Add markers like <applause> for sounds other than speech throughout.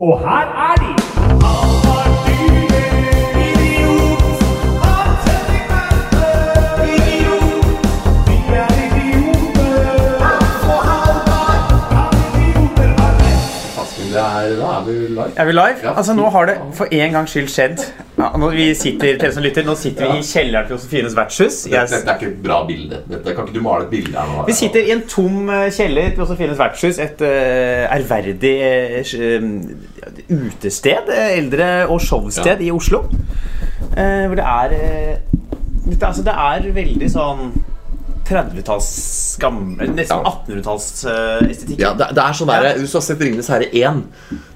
Og her er de! Er, er vi live. Er vi live? Ja. Altså Nå har det for en gangs skyld skjedd. Ja, vi sitter, dere som lytter, Nå sitter vi i kjelleren til Josefines vertshus. Jeg, dette er ikke et bra bilde. Dette, kan ikke du male et bilde her nå? vi sitter i en tom eh, kjeller til Josefines vertshus. Et eh, ærverdig uh, utested, eldre- og showsted i Oslo. Uh, hvor det er det, altså, det er veldig sånn 30-talls gammel Nesten Ja. 1800-tallsestetikk. Ja, det, det er sånn der, Hvis du har sett 'Ringenes herre 1',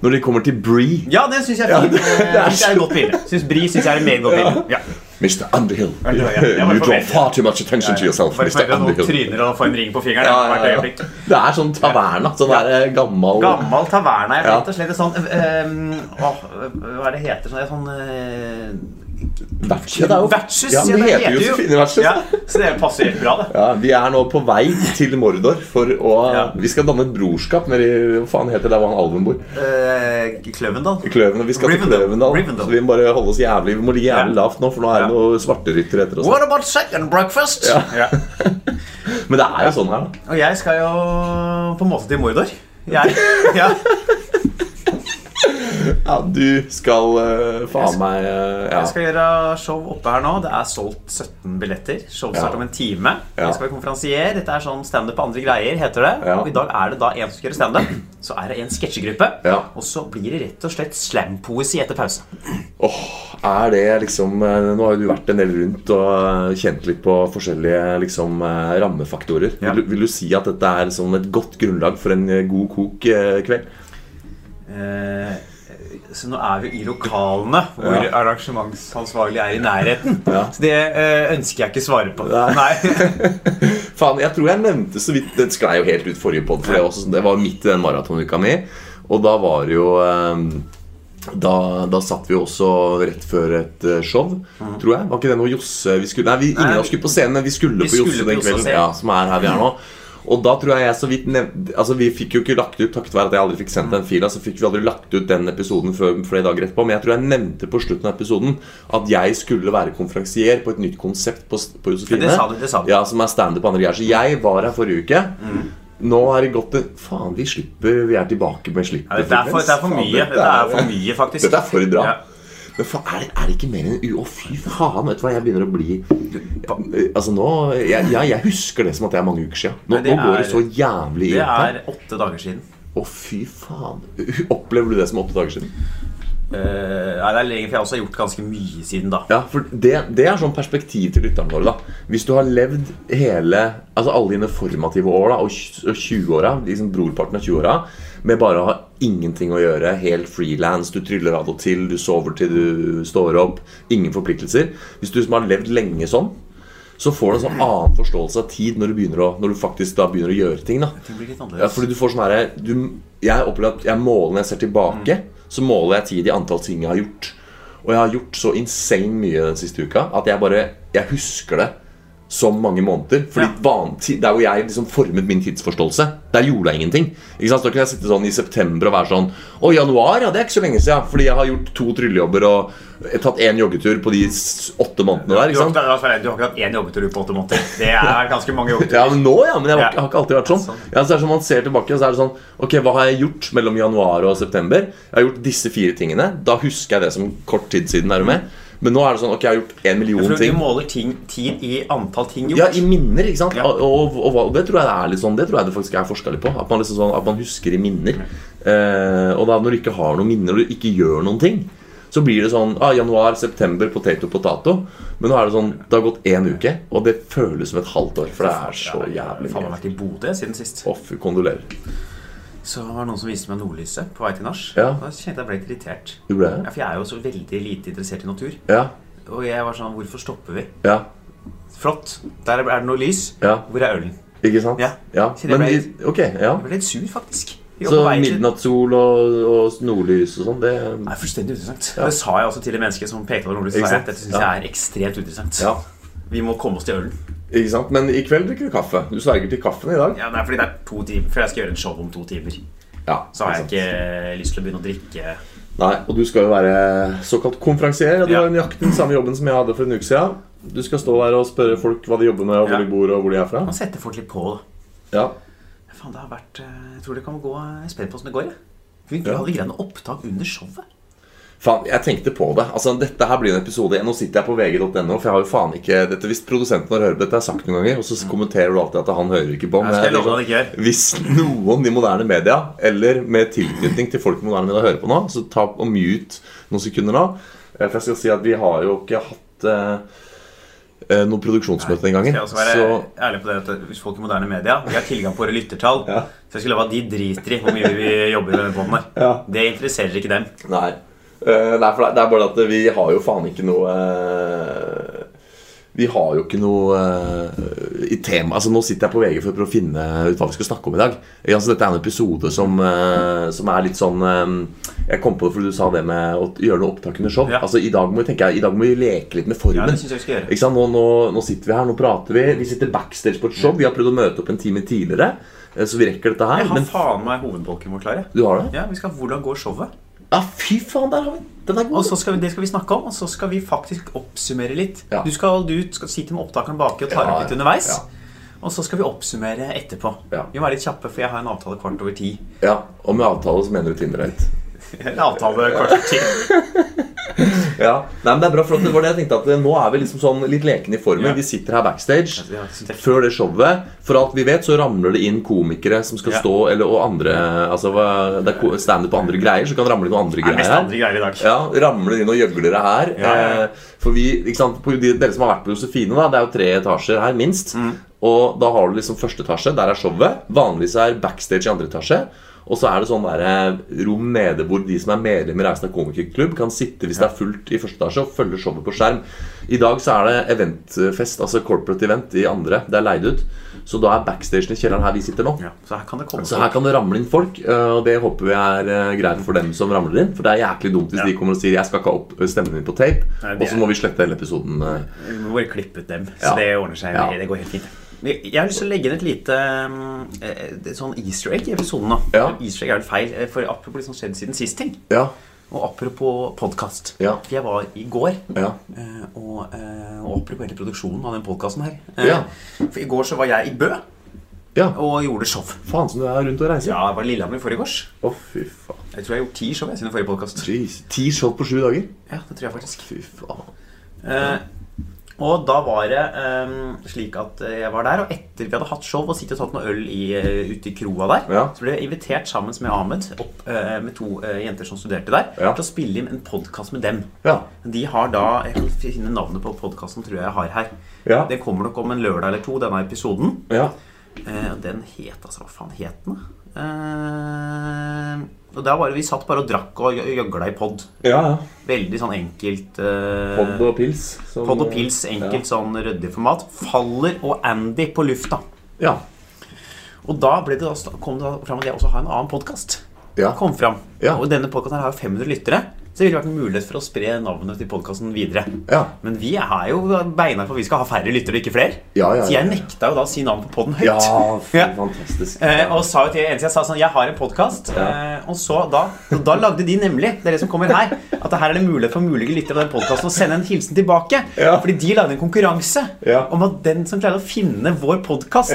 når de kommer til Bree Ja, det syns jeg er fint. det Det er et godt bilde. Syns Bri syns jeg er et meget godt bilde. Ja. Mr. Underhill, Ja, ja, ja. You draw far too much attention to yourself. Bare Mr. Underhill. tryner og få en ring på fingeren. Ja, ja, ja. Det er sånn taverna. Sånn der eh, gammel Gammel taverna. Jeg Ja. rett og slett et sånn øh, øh, Hva er det heter? Sånn, sånn øh, Vertshus. Ja, det er jo- Vertshus. Ja, det heter jo. Ja, så det passer helt bra, det. Ja, Vi er nå på vei til Mordor for å Ja. Vi skal danne et brorskap nede i Hva faen heter det der hvor han Alven bor? Uh, Kløvendal. Vi skal til Kløvendal. Så vi må bare holde oss jævlig Vi må ligge jævlig lavt nå, for nå er det noen svarteryttere etter oss. What about second breakfast? <laughs> Men det er jo sånn her, da. Og jeg skal jo på en måte til Mordor. Jeg, ja. Ja, du skal uh, faen meg uh, ja. Jeg skal gjøre show oppe her nå. Det er solgt 17 billetter. Show starter Ja. om en time. Jeg skal være konferansier. Dette er sånn standup på andre greier, heter det. Og i dag er det da en som skal gjøre standup. Så er det en sketsjegruppe. Og så blir det rett og slett slampoesi etter pause. Åh, er det liksom eh, Nå har jo du vært en del rundt og kjent litt på forskjellige liksom rammefaktorer. Vil, du, vil du si at dette er sånn et godt grunnlag for en god kok-kveld? Eh, så nå er vi i lokalene hvor Ja. arrangementsansvarlig er i nærheten. Ja. Så det eh, ønsker jeg ikke svare på. Nei. Nei. <laughs> Faen, jeg tror jeg nevnte så vidt Det sklei jo helt ut forrige podd, for det, også, det var midt i den maratonuka mi. Og da var det jo eh, da, da satt vi også rett før et show, show, tror jeg. Var ikke det noe Josse vi skulle, Nei, vi, ingen av oss skulle på scenen, men vi skulle vi på Josse den kvelden. Ja, som er her vi er nå. Og da tror jeg jeg så vidt nevnte Altså Vi fikk jo ikke lagt ut takket være at jeg aldri fikk sendt den fila. Så fikk vi aldri lagt ut den episoden før flere dager etterpå. Men jeg tror jeg nevnte på slutten av episoden at jeg skulle være konferansier på et nytt konsept på, på Josefine. Det sa du, det sa du. Ja, Som er standup andre greier. Så jeg var her forrige uke. Nå har det gått en Faen, vi slipper Vi er tilbake med slippet. Ja, er for, er for mye. Dette er for mye, faktisk. Dette er for bra. Ja. Men er, det, er det ikke mer enn. Å, fy faen, vet du hva jeg begynner å bli Altså nå Jeg, jeg, jeg husker det som at det er mange uker siden. Nå, det nå går det så jævlig Det inn her. er åtte dager siden. Å, fy faen. Opplever du det som åtte dager siden? Eh, nei, det er lenge, for jeg har også gjort ganske mye siden da. Ja, for det, det er sånn perspektiv til lytterne våre. da Hvis du har levd hele Altså alle dine formative år da og 20-åra, liksom brorparten av 20-åra, med bare å ha ingenting å gjøre, helt frilans, du tryller av og til, du sover til du står opp, ingen forpliktelser Hvis du som har levd lenge sånn, så får du en sånn annen forståelse av tid når du, begynner å, når du faktisk da begynner å gjøre ting. da Det blir litt ja, fordi du får sånn herre Jeg opplever at jeg måler når jeg ser tilbake, så måler jeg tid i antall ting jeg har gjort. Og jeg har gjort så insane mye den siste uka at jeg bare Jeg husker det som mange måneder. Fordi Ja. van, Der hvor jeg liksom formet min tidsforståelse, der gjorde jeg ingenting. Ikke sant? Så kunne jeg sitte sånn i september og være sånn Å, januar, ja, det er ikke så lenge siden. Fordi jeg har gjort to tryllejobber og tatt én joggetur på de åtte månedene der. Ikke har, sant? ikke- du har ikke hatt én joggetur på åtte måneder. Det er ganske mange joggeturer. Ja, men nå, ja. Men jeg, jeg har ikke alltid vært sånn. Sånn. Ja, så er det sånn Man ser tilbake, og så er det sånn Ok, hva har jeg gjort mellom januar og september? Jeg har gjort disse fire tingene. Da husker jeg det som kort tid siden. Er du med? Men nå er det sånn Ok, jeg har gjort en million For du ting. måler ting, tid i antall ting gjort. Ja, i minner, ikke sant? Ja. Og, og, og, og det tror jeg det er litt sånn Det tror jeg det faktisk er forska litt på. At man, liksom sånn, at man husker i minner. Eh, og da når du ikke har noen minner, og du ikke gjør noen ting, så blir det sånn ah, januar, september, potato, potato. Men nå er det sånn Det har gått én uke, og det føles som et halvt år. For det er så jævlig Faen, jeg har vært i Bodø siden sist. Å, kondolerer. Så var det noen som viste meg nordlyset på vei til nach. Ja. Da kjente jeg jeg ble litt irritert. Du ble det? Ja, For jeg er jo så veldig lite interessert i natur. Ja. Og jeg var sånn Hvorfor stopper vi? Ja. Flott. Der er det noe lys. Ja. Hvor er ølen? Ikke sant? Ja. ja. Jeg Men ble- ok, ja. Jeg ble litt sur, faktisk. Så midnattssol og, og nordlys og sånn, det er fullstendig uinteressant. Ja. Det sa jeg også til det mennesket som pekte på nordlyset. Dette syns jeg er ekstremt uinteressant. Ja. Vi må komme oss til ølen. Ikke sant? Men i kveld drikker du kaffe. Du sverger til kaffen i dag. Ja, det er fordi det er to timer Før jeg skal gjøre en show om to timer. Ja, så har jeg ikke ikke lyst til å begynne å drikke. Nei, og du skal jo være såkalt konferansier. Du Ja. har nøyaktig den samme jobben som jeg hadde for en uke siden. Du skal stå der og spørre folk hva de jobber med, og hvor Ja. de bor, og hvor de er fra. Man setter folk litt på, da. Ja, Faen, det har vært eh, Jeg tror det kan gå Jeg er spent på åssen det går, jeg. Vi Ja. hadde greiene opptak under showet. Faen, jeg tenkte på det. Altså, Dette her blir en episode Nå sitter jeg på vg.no, for jeg har jo faen ikke dette Hvis produsenten har hørt på dette, jeg har sagt noen ganger, og så kommenterer du alltid at han hører ikke på. Hvis noen i moderne media, eller med tilknytning til folk i moderne media, hører på nå, så ta og mute noen sekunder nå. Eh, For jeg skal si at vi har jo ikke hatt eh, eh, noe produksjonsmøte den gangen. Skal jeg også være Så ærlig på det at Hvis folk i moderne media Vi har tilgang på våre lyttertall. Ja. Så jeg skulle love at de driter i hvor mye vi jobber med denne båten her. Ja. Det interesserer ikke dem. Nei. Eh, nei, for det det er bare at vi har jo faen ikke noe eh, Vi har jo ikke noe uh, i tema Altså Nå sitter jeg på VG for å finne ut hva vi skal snakke om i dag. Altså, dette er en episode som, uh, som er litt sånn eh, Jeg kom på det fordi du sa det med å gjøre noe opptak under show. Ja. Altså I dag må vi tenke I dag må vi leke litt med formen. Ja, det synes jeg skal gjøre. Ikke sant? Nå, nå, nå sitter vi her, nå prater vi. Vi sitter backstage på et show. Vi har prøvd å møte opp en time tidligere, så vi rekker dette her. Jeg har Men faen meg hovedbolken vår klar. jeg. du har det? Ja, vi skal Hvordan går showet? Ja, fy faen, der har vi Den er Og så skal vi, Det skal vi snakke om, og så skal vi faktisk oppsummere litt. Ja. Du, skal, du skal sitte med opptakeren baki og ta Ja, opp litt underveis. Og så skal vi oppsummere etterpå. Vi må være litt kjappe, for jeg har en avtale kvart over ti. Ja, Og med avtale så mener du Tinder-date. En avtale kvart over ti. Ja, Nei, men det er bra, for det var det jeg tenkte at eh, nå er vi liksom sånn litt lekne i formen. Ja. Vi sitter her backstage. Ja, det Før det showet, for alt vi vet, så ramler det inn komikere som skal stå eller, Og andre Altså det er standup på andre greier, så kan det ramle inn noen andre Det er greier andre greier i dag. Ja, ramler inn og gjøglere her. Ja, ja, ja. Eh, for vi, ikke sant, Dere som har vært på Josefine, da, det er jo tre etasjer her, minst. Mm. Og da har du liksom første etasje, der er showet. Vanligvis er backstage i andre etasje. Og så er det sånn der, eh, rom nede hvor de som er medlemmer i Reisende komikerklubb, kan sitte hvis det er fullt i første etasje og følge showet på skjerm. I dag så er det eventfest, altså corporate event, i andre. Det er leid ut. Så da er backstagen i kjelleren her vi sitter nå. Ja, så her kan det komme Så her kan det ramle inn folk, øh, og det håper vi er øh, greit for dem som ramler inn. For det er jæklig dumt hvis Ja. de kommer og sier 'jeg skal ikke ha opp stemmen din på tape', Nei, og så må vi slette hele episoden. Vi må bare klippe ut dem, så Ja. det ordner seg. Det går helt fint. Jeg har lyst til å legge inn et lite um, eh, et sånn easter egg i episoden. nå Ja. Easter egg er vel feil, eh, for apropos det som skjedde siden sist ting. Ja, Og apropos podkast. Ja. For jeg var i går ja, eh, og, eh, og apropos hele produksjonen av den podkasten her. Eh, Ja. For i går så var jeg i Bø ja. og gjorde show. Faen som du er rundt og reiser. Ja, jeg var i Lillehammer i forgårs. Oh, fy faen. Jeg tror jeg har gjort ti show jeg, siden forrige podkast. Ti show på sju dager? Ja, det tror jeg faktisk. Fy faen. Eh, og da var det um, slik at eh, jeg var der, og etter vi hadde hatt show og sittet og tatt noe øl i, eh, ute i kroa der, Ja. så ble jeg invitert sammen med Ahmed opp uh, med to uh, jenter som studerte der, Ja. til å spille inn en podkast med dem. Ja. De har da Jeg kan finne navnet på podkasten, tror jeg jeg har her. Ja. Det kommer nok om en lørdag eller to, denne episoden. Ja. Eh, den het altså Hva faen het den, Eh, og da var det, Vi satt bare og drakk og gjø- gjøgla i pod. ja, ja. Veldig sånn enkelt Uh, Pod og pils. som- Pod og pils, enkelt sånn ryddig format. Faller og Andy på lufta. Ja. Og da ble det da, kom det fram at jeg også har en annen podkast. Ja. Kom fram. Ja. Og denne podkasten har jo 500 lyttere. Så det ville vært en mulighet for å spre navnet til podkasten videre. Ja. Men vi er jo beina for at vi skal ha færre lyttere, ikke flere. Ja, ja, Så ja, jeg nekta jo da å si navnet på poden høyt. Ja, fantastisk. Eh, og sa jo til eneste jeg sa sånn Jeg har en podkast. Eh, og så da, og da lagde de nemlig Det er som kommer her at her er det mulighet for mulige lyttere av den podkasten å sende en hilsen tilbake. Ja. Fordi de lagde en konkurranse Ja. om at den som klarer å finne vår podkast,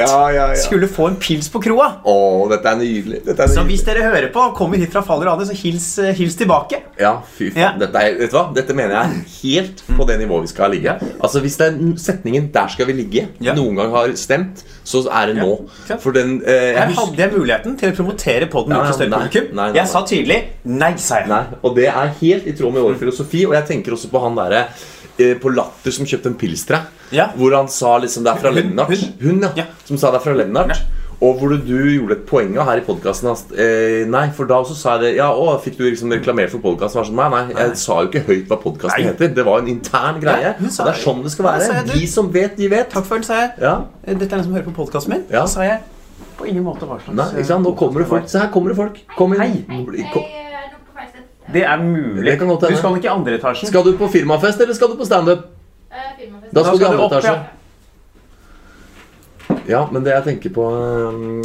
skulle få en pils på kroa. Å, dette er nydelig. Dette er Så hvis dere hører på, kommer hit fra Faller Ane, så hils, eh, hils tilbake. Ja, fy faen. Dette, er, vet du hva? Dette mener jeg er helt på det nivået vi skal ligge. Altså Hvis er setningen 'der skal vi ligge' noen gang har stemt, så er det nå. For den eh, jeg Her hadde jeg muligheten til å promotere podden Ja, ut til større publikum. Jeg sa tydelig nei, sa jeg. Nei, Og det er helt i tråd med vår filosofi. Og jeg tenker også på han derre eh, på Latter som kjøpte en pils til deg. Ja. Hvor han sa liksom det er fra Lennart. hun. Ja. Som sa det er fra Lennart. Og hvor du gjorde et poeng av her i podkasten eh, Nei, for da også sa jeg det Ja, å, fikk du liksom reklamert for podkasten? Sånn, nei, nei, jeg sa jo ikke høyt hva podkasten heter. Det var en intern greie. Ja, og det er sånn det skal være. jeg. De som vet, de vet. Takk for det, sa jeg. Ja, Dette er den som hører på podkasten min. Ja. Så sa jeg på ingen måte hva slags nei, ikke sant? Nå kommer det folk. Se her kommer det folk. Kom inn. Hei. Kom. Feilstedt. Det er mulig. Det kan godt hende. du skal nok i andre etasjen. Skal du på firmafest, eller skal du på standup? Uh, firmafest. Da skal du i skal du andre opp, etasje. ja. Ja, men det jeg tenker på um,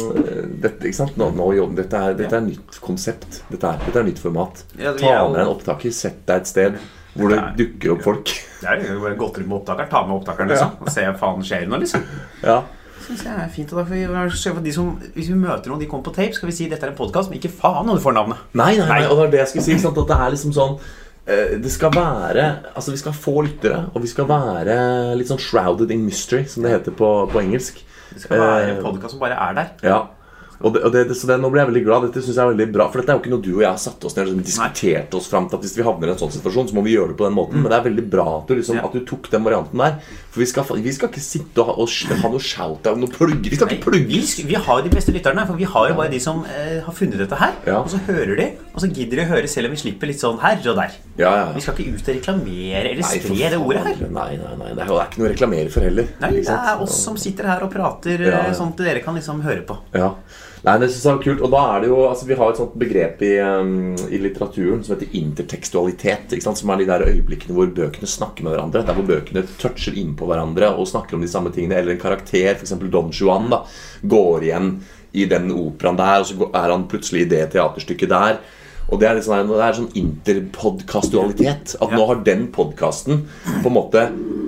dette, ikke sant? Nå, nå, dette, er, dette er nytt konsept. Dette er, dette er nytt format. Ja, vi Ta med en opptaker, sett deg et sted hvor det Nei. dukker opp folk. Det er jo rundt med opptaker. Ta med opptakeren, liksom. Og se hva faen skjer nå, liksom. Ja, Synes jeg er fint, da vi for de som, Hvis vi møter noen de kommer på tape, skal vi si dette er en podkast, men ikke faen om du får navnet. Nei, nei, nei, Nei. og det er det jeg skulle si. Sant? At det er liksom sånn eh, Det skal være Altså, vi skal få lyttere, og vi skal være litt sånn shrouded in mystery, som det heter på, på engelsk. Det skal være Eh, en podkast som bare er der. Ja. Og det, og det, så det, nå blir jeg veldig glad. Dette synes jeg er veldig bra For dette er jo ikke noe du og jeg har satt oss ned og liksom diskutert oss fram til at hvis vi havner i en sånn situasjon, så må vi gjøre det på den måten. Men det er veldig bra at du, liksom, Ja. at du tok den varianten der. For vi skal, vi skal ikke sitte og ha, og ha noe shout-out, noe plugger. Vi skal ikke plugge. vi, vi har jo de beste lytterne, for vi har jo bare de som eh, har funnet dette her. Ja. Og så hører de, og så gidder de å høre selv om vi slipper litt sånn her og der. Ja, ja. Vi skal ikke ut og reklamere eller spre det ordet her. Nei, nei, nei. Det er, ikke noe å reklamere for heller. Nei, det er oss som sitter her og prater, eh, sånn at dere kan liksom høre på. Ja. Nei, det synes jeg var kult. Og da er det jo altså, Vi har et sånt begrep i, um, i litteraturen som heter intertekstualitet. Som er de der øyeblikkene hvor bøkene snakker med hverandre. Der hvor bøkene toucher innpå hverandre og snakker om de samme tingene. Eller en karakter, f.eks. Don Juan, da, går igjen i den operaen der, og så er han plutselig i det teaterstykket der. Og det er, litt sånn, det er sånn interpodkastualitet. At nå har den podkasten på en måte?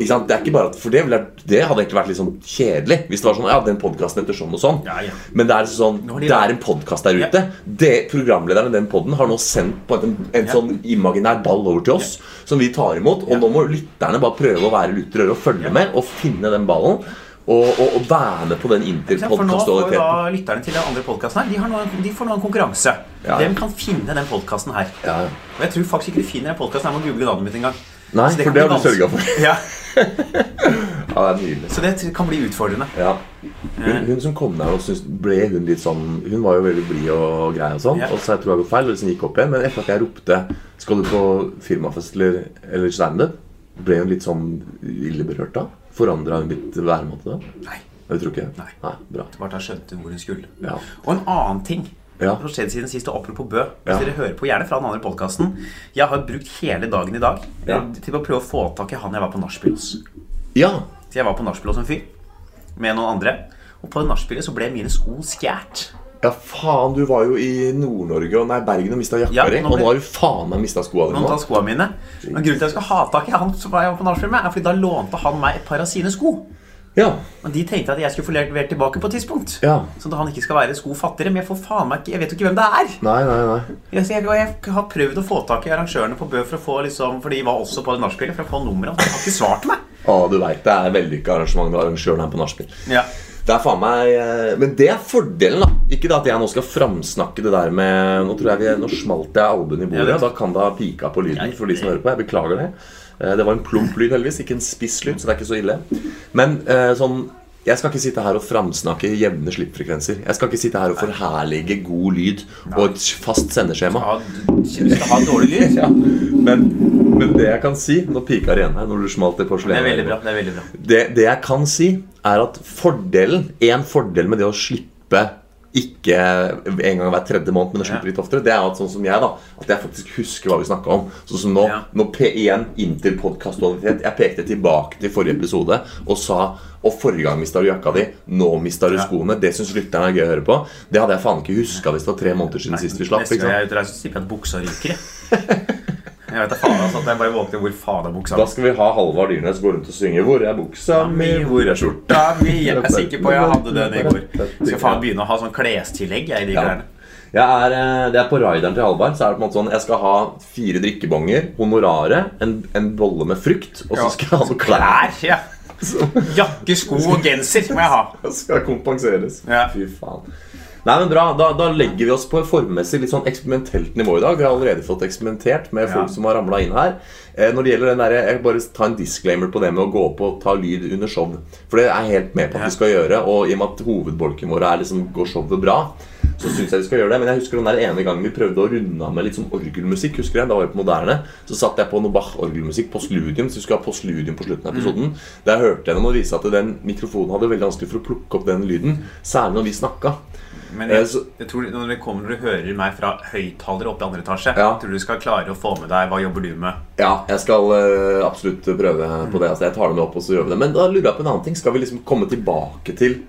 Det er ikke bare at, For det, det hadde egentlig vært litt sånn kjedelig hvis det var sånn Ja, den podkasten heter sånn og sånn. Ja, ja. Men det er sånn Det er en podkast der ute. Det, programlederen i den podden har nå sendt på en, en sånn imaginær ball over til oss, som vi tar imot. Og nå må lytterne bare prøve å være lutter øre og følge med og finne den ballen. Og, og, og være med på den sant? For nå får da lytterne til den andre podkasten her De, har noen, de får nå en konkurranse. Ja, ja. Hvem kan finne den podkasten her? Ja, ja. Og jeg tror faktisk ikke de finner den podkasten her med å google navnet mitt engang. Nei, det for det har du sørga for. Ja, <laughs> Ja, det er nydelig. så det kan bli utfordrende. Ja. Hun, hun som kom der, og synes, ble hun litt sånn Hun var jo veldig blid og grei, og sånn Ja. Og så jeg tror jeg går feil, og liksom gikk opp igjen. Men etter at jeg ropte 'Skal du på firmafest eller, eller standup?' ble hun litt sånn ille berørt da. Forandra hun litt væremåte da? Nei. Jeg tror ikke Nei. Nei, bra. Bare da skjønte hun hvor hun skulle. Ja. Og en annen ting Ja. har skjedd siden sist, og apropos Bø. Hvis Ja. dere hører på gjerne fra den andre podkasten Jeg har brukt hele dagen i dag Ja. til å prøve å få tak i han jeg var på nachspiel hos. ja. Så jeg var på nachspiel hos en fyr med noen andre. Og på nachspielet så ble mine sko skjært. Ja, faen, du var jo i Nord-Norge og nei, Bergen og mista jakka Ja, di. Og nå har du faen meg mista skoa Noen tar dine. skoene mine. Men grunnen til at jeg skal ha tak i han som jeg var på nachspiel med, er fordi da lånte han meg et par av sine sko. Ja. Og de tenkte at jeg skulle få levert tilbake på et tidspunkt. Ja. Sånn at han ikke skal være sko fattigere. Men jeg får faen meg ikke Jeg vet jo ikke hvem det er. Nei, nei, nei. Jeg, jeg, jeg har prøvd å få tak i arrangørene på Bø for å få liksom For de var også på nachspielet for å få nummeret. De har ikke svart meg. Å, du veit det er vellykka arrangement med arrangøren her på nachspiel. Ja. Det er faen meg eh, Men det er fordelen, da. Ikke da at jeg nå skal framsnakke det der med Nå tror jeg vi, nå smalt jeg albuen i bordet. Ja, Da kan det ha pika på lyden for de som hører på. Jeg beklager det. Eh, Det var en plump lyd, heldigvis. Ikke en spiss lyd, så det er ikke så ille. Men eh, sånn jeg skal ikke sitte her og framsnakke jevne slippfrekvenser. Jeg skal ikke sitte her og forherlige god lyd og et fast sendeskjema. Ha, du skal ha dårlig lyd. <laughs> Ja, men, men det jeg kan si Nå pika det igjen her når du smalt det porselenet. Det, det Det, det jeg kan si, er at fordelen En fordel med det å slippe ikke en gang hver tredje måned, men det slutter litt oftere, det er at sånn som jeg, da At jeg faktisk husker hva vi snakka om. Sånn som nå, Ja. nå P1 interpodkastualitet. Jeg pekte tilbake til forrige episode og sa Og forrige gang mista du jakka di, nå mista du Ja. skoene. Det syns lytterne er gøy å høre på. Det hadde jeg faen ikke huska hvis det var tre måneder siden sist vi slapp. Neste Ikke gang jeg er ute så jeg at buksa ryker. <laughs> jeg. Vet da faen altså, at jeg bare våkner hvor faen er buksa Da skal vi ha Halvard Dyrnes gå rundt og synge 'Hvor er buksa mi, hvor er skjorta mi? Jeg er sikker på jeg hadde den i går. Skal faen begynne å ha sånn klestillegg jeg, i de Ja. klærne. Er, eh, det er På rideren til Halvard så er det på en måte sånn Jeg skal ha fire drikkebonger, honoraret, en, en bolle med frukt, og så skal jeg ha noen klær. Ja. Jakke, sko og genser må jeg ha. <laughs> Det skal kompenseres. Ja. Fy faen. Nei, men bra, da, da legger vi oss på et formmessig litt sånn eksperimentelt nivå i dag. Vi har allerede fått eksperimentert med folk Ja. som har ramla inn her. Eh, når det gjelder den der, Jeg vil bare ta en disclaimer på det med å gå opp og ta lyd under show. For det er jeg helt med på at vi skal gjøre. Og i og med at hovedbolken vår er liksom går showet bra, så syns jeg vi skal gjøre det. Men jeg husker den der ene gangen vi prøvde å runde av med litt sånn orgelmusikk. Husker jeg, Da var vi på Moderne. Så satt jeg på noe Bach-orgelmusikk på Sludium. Så vi skulle ha på Sludium på slutten av episoden. Der hørte jeg dem og vise at den mikrofonen hadde veldig vanskelig for å plukke opp den lyden. Særlig når vi snakka. Men Eh, jeg, jeg tror når du kommer når du hører meg fra høyttalere oppe i andre etasje, Ja. tror du du skal klare å få med deg hva jobber du med. Ja, jeg skal uh, absolutt prøve på det. Altså, jeg tar det med opp, og så gjør vi det. Men da lurer jeg på en annen ting. Skal vi liksom komme tilbake til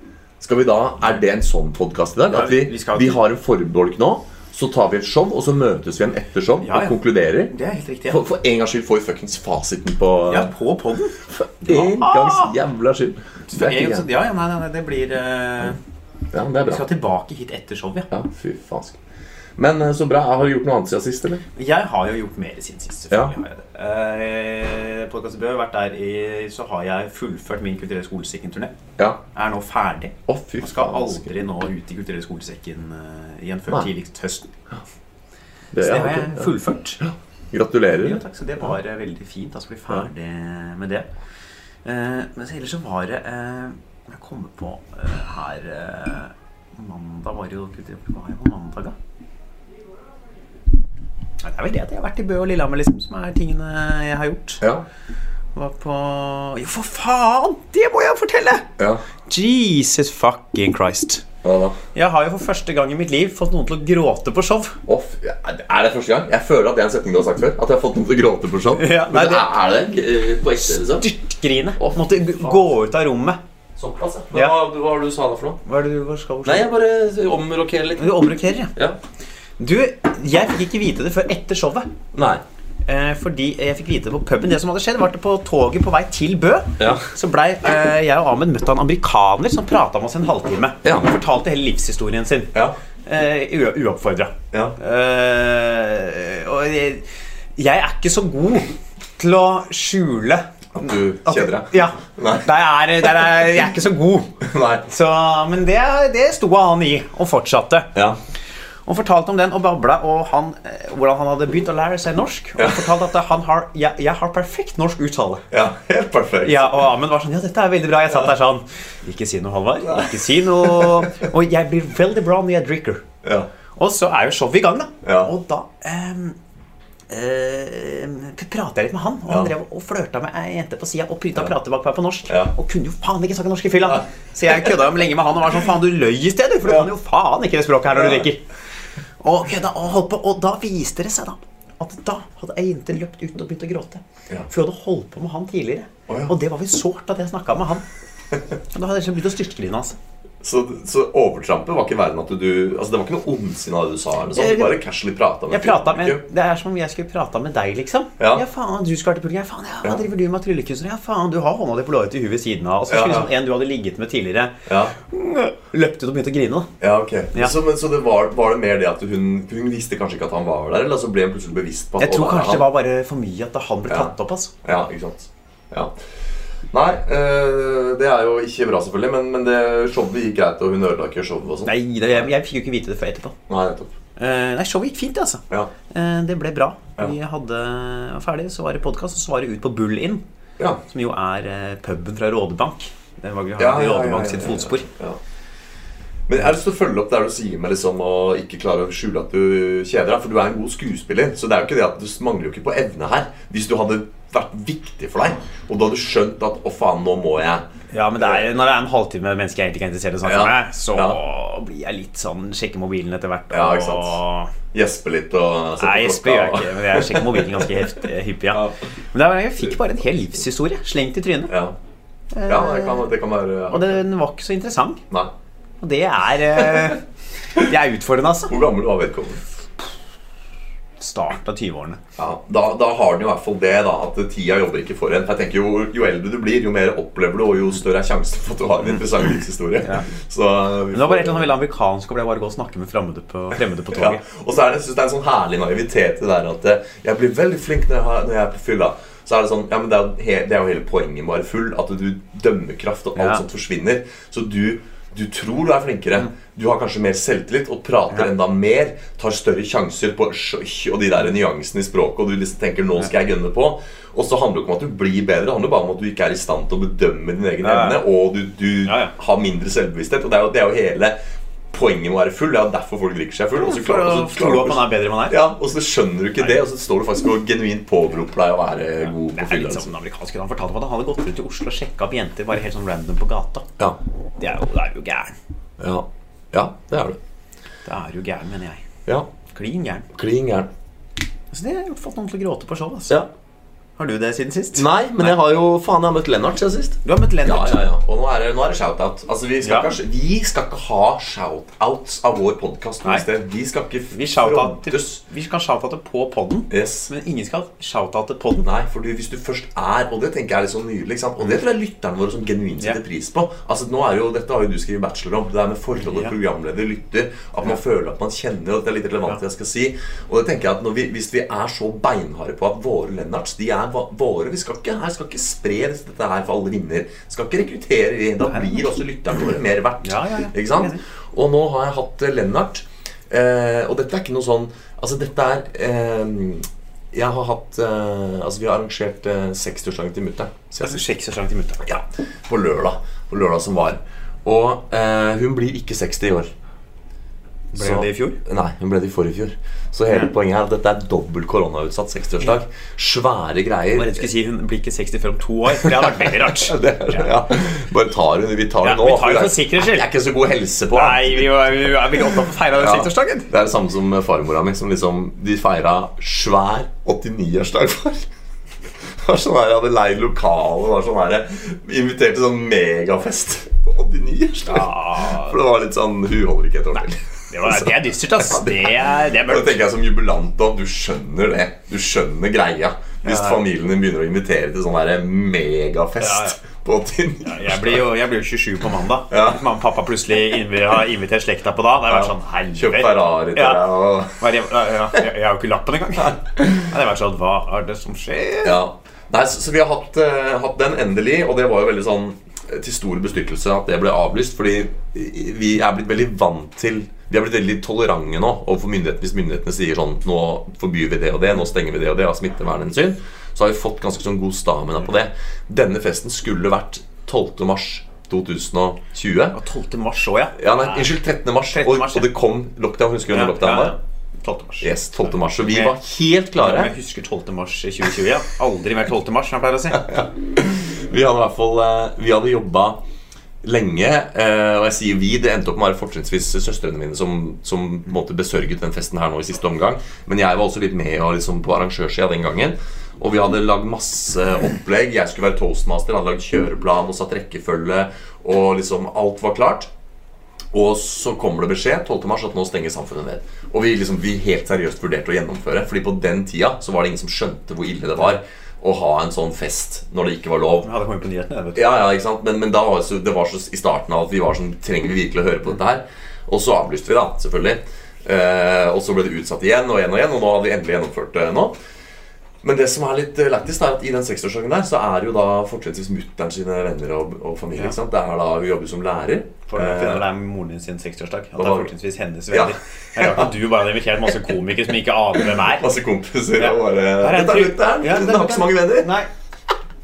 Skal vi da, Er det en sånn podkast i dag? Ja, At vi, vi vi har en forbolk nå, så tar vi et show, og så møtes vi igjen etter show Ja, ja. og konkluderer? Det er helt riktig. For, for en gangs skyld får vi fuckings fasiten på Ja, på poden. <laughs> For en gangs jævla skyld. Det. Ja, ja, nei, nei, det blir eh, Ja, det er Vi skal tilbake hit etter showet. Ja. Ja, fy faensk. Men eh, så bra. Har du gjort noe annet siden sist, eller? Jeg har jo gjort mer siden sist. selvfølgelig har jeg det. Eh, Podcast Bø har vært der i Så har jeg fullført min kulturelle skolesekken-turné. Ja. Er nå ferdig. Oh, fy Og skal aldri nå ut i kulturelle skolesekken uh, igjen før Nei. tidligst høsten. Det, Så det har jeg jeg ja. fullført. Gratulerer. Jo, takk, så det var eh, veldig fint. Skal bli ferdig med det. Eh, men ellers så var det eh, Jeg kommer på uh, her uh, Mandag var jo Hva jeg på mandag, da? Det er vel det at jeg har vært i Bø og Lillehammer, liksom, som er tingene jeg har gjort. Ja. Var på Jo, for faen! Det må jeg fortelle! ja. Jesus fucking Christ. Hva da? Jeg har jo for første gang i mitt liv fått noen til å gråte på show. Å, er det første gang? Jeg føler at det er en setning du har sagt før. At jeg har fått noen til å gråte på show. Ja, nei, Men det- er det eh, på ekte, liksom? Styrtgrine. Måtte gå ut av rommet. Såpass, ja. Ja. Hva, hva var det du sa da for noe? Hva er det du skal Nei, jeg bare omrokerer litt. Du omrokerer, ja. Ja. Du, jeg fikk ikke vite det før etter showet. Nei. Eh, fordi jeg fikk vite det på puben. Det som hadde skjedd, var at på toget på vei til Bø Ja. så blei eh, jeg og Ahmed møtt av en amerikaner som prata med oss en halvtime. Ja. Han fortalte hele livshistorien sin. Ja. Eh, Uoppfordra. Ja. Eh, og jeg, jeg er ikke så god til å skjule At du kjeder deg? Ja. Nei. Der er, der er, jeg er ikke så god. <laughs> Så, men det, det sto han i, og fortsatte. Ja. Og fortalte om den og babla og han, eh, hvordan han hadde begynt å lære seg norsk. Og Ja. fortalte at han har, jeg, jeg har perfekt norsk uttale. ja. Helt perfekt. Ja, Og Amund var sånn Ja, dette er veldig bra. Jeg satt der sånn Ikke si noe, Halvard. Ikke si noe. Og jeg blir veldig bra når jeg drikker. Ja. Og så er jo showet i gang, da. Ja. Og da ehm, ehm, prata jeg litt med han, og han drev og flørta med ei jente på sida og prita ja. prate bak meg på norsk. Ja. Og kunne jo faen ikke snakke norsk i fylla. Så jeg kødda jo lenge med han og var sånn Faen, du løy i sted, du, for du kan jo faen ikke det språket her når du drikker. Og kødda og holdt på, og da viste det seg da at da hadde ei jente løpt ut og begynt å gråte. Ja. For hun hadde holdt på med han tidligere. Oh, ja. Og det var vel sårt at jeg snakka med han. <laughs> Og da hadde jeg liksom begynt å styrtgrine. Altså. Så, så overtrampet var ikke verre enn at du Altså Det var ikke noe ondsinne av det du sa? Eller sånn. Du bare casually prata med pratet med. Det er som om jeg skulle prata med deg, liksom. Ja. faen, du skal til. Ja, faen, ja, hva Ja. driver du med tryllekunstner? Ja, faen, du har hånda di på låret til huet ved siden av. Og så skulle ja. liksom en du hadde ligget med tidligere, Ja. løpt ut og begynte å grine. da. Ja, ok Ja. Så, men, så det var, var det mer det at hun Hun visste kanskje ikke at han var der? Eller så ble hun plutselig bevisst på at Jeg tror kanskje det var bare for mye at han ble Ja. tatt opp. altså. Ja, ikke sant ja. Nei, eh, det er jo ikke bra selvfølgelig Men, men det showet gikk greit Og hun ødela ikke showet og sånn Nei, det, jeg, jeg fikk jo ikke vite det før etterpå. Nei, nettopp Uh, nei, showet gikk fint, altså. Ja, Uh, det ble bra. Ja. Vi hadde var ferdig, så var det podkast, og så var det ut på Bull Inn, ja. som jo er uh, puben fra Rådebank. Det var vi har Ja, Rådebank sitt ja, fotspor. Ja. Men jeg har lyst til å følge opp der du sier med liksom å ikke klare å skjule at du kjeder deg. For du er en god skuespiller, så det er jo ikke det at du mangler jo ikke på evne her. Hvis du hadde vært viktig for deg, og du hadde skjønt at å faen, nå må jeg Ja, men det er, når det er en halvtime med mennesker jeg egentlig ikke er interessert i å snakke Ja. med, så Ja. blir jeg litt sånn Sjekker mobilen etter hvert. Ja, ikke sant. og- gjespe litt og Nei, på Jesper gjør jeg ikke, men jeg sjekker mobilen ganske <laughs> heft, hyppig. Ja. Ja. Men det er, jeg fikk bare en hel livshistorie slengt i trynet. Ja. ja, det kan, det kan være Og den var ikke så interessant. Nei. Og det er eh, Det er utfordrende, altså. Hvor gammel var vedkommende? Start av 20-årene. Ja, da, da har den i hvert fall det, da, at tida jobber ikke for en. Jeg tenker jo, jo eldre du blir, jo mer opplever du, og jo større er sjansen for at du har en interessant livshistorie. Ja. Så, Men det var bare et eller annet veldig amerikansk å bare gå og snakke med fremmede på, fremmede på ja. Og så er det, det er en sånn herlig naivitet i det der at eh, jeg blir veldig flink når jeg, har, når jeg er på fylla. Så er det sånn, ja, men det er jo hele poenget med å være full, at du dømmekraft og alt Ja. sånt forsvinner. Så du, du tror du er flinkere. Du har kanskje mer selvtillit og prater Ja. enda mer. Tar større sjanser på og de der nyansene i språket, og du liksom tenker 'nå skal jeg gønne på'. Og så handler det ikke om at du blir bedre, det handler bare om at du ikke er i stand til å bedømme din egen Ja, ja. evne, og du, du har mindre selvbevissthet. Og det er jo, det er jo hele poenget med å være full. Det er derfor folk drikker seg full. og så og ja, og så skjønner du ikke det, og så står du faktisk og genuint påberoper deg å være god Det er fylla. litt som Liksom. den amerikanske. Han fortalte om at han hadde gått rundt i Oslo og sjekka opp jenter bare helt sånn random på gata. Ja. Det er jo, det er jo gæren. Ja. ja, det er du. Det er jo gæren, mener jeg. Ja. Klin gæren. Klin gæren. Altså, det har fått noen til å gråte på show. Altså. Ja. Har du det siden sist? Nei, men jeg har jo faen jeg har møtt Lennart siden sist. Du har møtt Lennart. ja, ja. ja. Og nå er det, nå er det shout-out. Altså, vi, skal Ja. ikke, vi skal ikke ha shout-outs av vår podkast Nei. noe sted. Vi skal ikke Vi, frontes. vi kan shoutoute på podden, Yes. men ingen skal shoutoute podden. Nei, for hvis du først er Og det tenker jeg er litt sånn nydelig. sant? Og det tror jeg lytterne våre som genuint setter Ja. pris på. Altså, nå er jo, Dette har jo du skrevet bachelor om. Det er med forholdet Ja. programleder lytter. At man føler at man kjenner. Og det er litt relevant, det jeg skal si. Og det tenker jeg at vi, Hvis vi er så beinharde på at våre Lennarts de er va- våre Vi skal ikke, her skal ikke spre dette her for alle vinner. Skal ikke rekruttere. Da blir også lytterne våre mer verdt. Ja, ja. Ikke sant? Og nå har jeg hatt eh, Lennart. Eh, og dette er ikke noe sånn Altså, dette er eh, Jeg har hatt eh, Altså, vi har arrangert eh, 60-årsdagen til mutter'n. Altså, Seksårsdag til mutta. Ja, på lørdag. På lørdag som var. Og eh, hun blir ikke 60 i år. Ble Så- det i fjor? Nei, hun ble det i forrige fjor. Så hele poenget er at dette er dobbelt koronautsatt 60-årsdag. Svære Jeg greier. var redd du skulle si hun blir ikke 60 før om to år. For det hadde vært veldig rart. <laughs> Det ja. Bare tar hun, vi tar Ja, det nå. vi tar hun for er- sikkerhets skyld. Jeg er ikke så god helse på Nei, vi var, vi er veldig opptatt av å feire den Ja. 60-årsdagen. Det er det samme som farmora mi, som liksom De feira svær 89-årsdag for. Var sånn her, Jeg hadde leid lokale, var sånn her, invitert til sånn megafest på 89-årsdag. Ja, For det var litt sånn Hun holder ikke et år til. Det, var, det er dystert, ass. Det er, det er mørkt. Da tenker jeg som jubilant òg. du skjønner det. Du skjønner greia. Hvis Ja. familien din begynner å invitere til sånn megafest Ja, ja. på 89 Jeg blir jo jeg blir jo 27 på mandag. Mamma og pappa plutselig har invitert slekta på da, det har vært sånn Kjøp helvete. Ferrari til deg og jeg, har jo ikke lappen engang. Det har vært sånn Hva er det som skjer? Ja. Nei, så, så vi har hatt, uh, hatt den endelig, og det var jo veldig sånn til stor bestyrtelse at det ble avlyst, fordi vi er blitt veldig vant til Vi er blitt veldig tolerante nå overfor myndighetene. Hvis myndighetene sier sånn Nå forbyr vi det og det, nå stenger vi det og det av smittevernhensyn, så har vi fått ganske sånn god stamina på det. Denne festen skulle vært 12. mars 2020. Og 12. mars òg, ja. Ja, nei, unnskyld, 13. mars. 13. Og, mars, ja. og det kom lockdown. Husker du Ja, lockdown ja, ja. 12. mars. Yes, 12. mars. Så vi var helt klare. Jeg husker 12. mars 2020. Ja. Aldri mer 12. mars, som jeg pleier å si. <laughs> Vi hadde i hvert fall eh, Vi hadde jobba lenge, eh, og jeg sier vi. Det endte opp med å være fortrinnsvis søstrene mine som, som måte besørget den festen her nå i siste omgang. Men jeg var også litt med og liksom på arrangørsida den gangen. Og vi hadde lagd masse opplegg. Jeg skulle være toastmaster, hadde lagd kjøreplan og satt rekkefølge. Og liksom alt var klart. Og så kommer det beskjed 12. mars at nå stenger samfunnet ned. Og vi, liksom, vi helt seriøst vurderte å gjennomføre. Fordi på den tida så var det ingen som skjønte hvor ille det var å ha en sånn fest når det ikke var lov. Ja, det kom jo på nyhetene. vet du. Ja, ja, ikke sant? Men, men da var så, det var så i starten av at vi var sånn Trenger vi virkelig å høre på dette her? Og så avlyste vi, da, selvfølgelig. Eh, og så ble det utsatt igjen og igjen og igjen, og nå hadde vi endelig gjennomført det nå. Men det som er litt eh, lættis, er at i den 60-årsdagen der så er jo da fortrinnsvis mutter'n sine venner og, og familie. Ja. ikke sant? Det er da Hun jobber som lærer. For det finne er det er moren din sin 60-årsdag. At det er var- fortrinnsvis hennes Ja. venner. er rart at du bare har invitert masse komikere som ikke aner hvem er. <laughs> Masse kompiser Ja. og bare er Dette er mutter'n! Ja, Hun det har ikke så mange venner. Nei.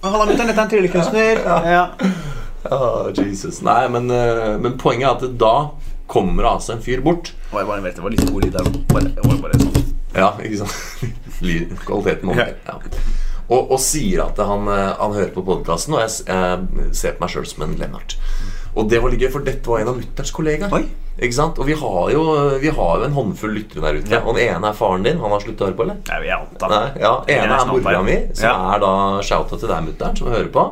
Halla, mutter'n. Dette er en tryllekunstner. Ja. Oh, Jesus. Nei, men, eh, men poenget er at da kommer det altså en fyr bort. Oi, bare vet, det var litt god lyd der. Bare, det var bare sånn. Ja, ikke sant? <laughs> Kvaliteten må Ja. og, og sier at han, eh, han hører på podkasten, og jeg, jeg ser på meg sjøl som en Lennart. Og det var litt gøy, for dette var en av mutterns kollegaer. Ikke sant? Og vi har, jo, vi har jo en håndfull lyttere der ute. Ja. Og den ene er faren din. Han har sluttet å høre på, eller? Nei, jeg antar Nei, ja, ene er mora mi, som Ja. er da shouta til deg, mutter'n, som hører på.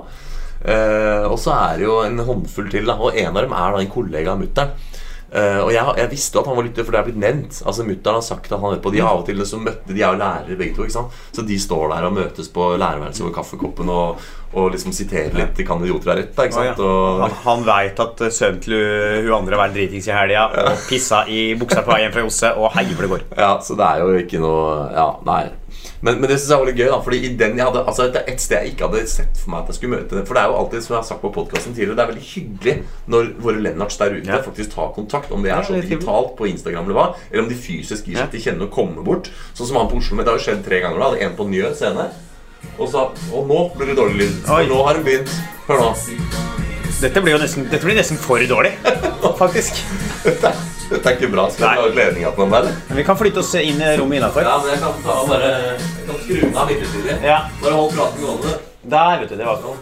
Eh, og så er det jo en håndfull til, da. Og en av dem er da en kollega av mutter'n. Eh, og jeg, jeg visste at han var lytter, for det er blitt nevnt. Altså Mutter'n har sagt at han vet på. De av og til så møtte De er jo lærere begge to. ikke sant? Så de står der og møtes på lærerværelset over kaffekoppen og, og liksom siterer litt kan idioter er rett. da, ikke sant? Og, Han, han veit at eh, sønnen til hun hun andre var dritings i helga og pissa i buksa på vei hjem fra Josse, og hei hvor det går. Ja, så det er jo ikke noe Ja, nei. Men, men det synes jeg var litt gøy, da. Fordi i den jeg hadde Altså det er et sted jeg ikke hadde sett for meg at jeg skulle møte For det er jo alltid, som jeg har sagt på podkasten tidligere, det er veldig hyggelig når våre Lennarts der ute Ja. faktisk tar kontakt. Om det er så det er digitalt på Instagram eller hva, eller om de fysisk gir seg til kjenne og kommer bort. Sånn som han på Oslo. Med. det har jo skjedd tre ganger nå. En på Njø scene. Og, så, og nå blir det dårlig lyd. Og nå har hun begynt. Hør nå. Dette blir jo nesten, dette blir nesten for dårlig, <laughs> faktisk. Dette, tenker er ikke bra. Skal du vi ha ut ledninga på den der? Men vi kan flytte oss inn i rommet innafor. Ja, men jeg kan ta bare Jeg kan skru den av midlertidig. Ja. Bare hold praten gående. Der, vet du. Det var sånn.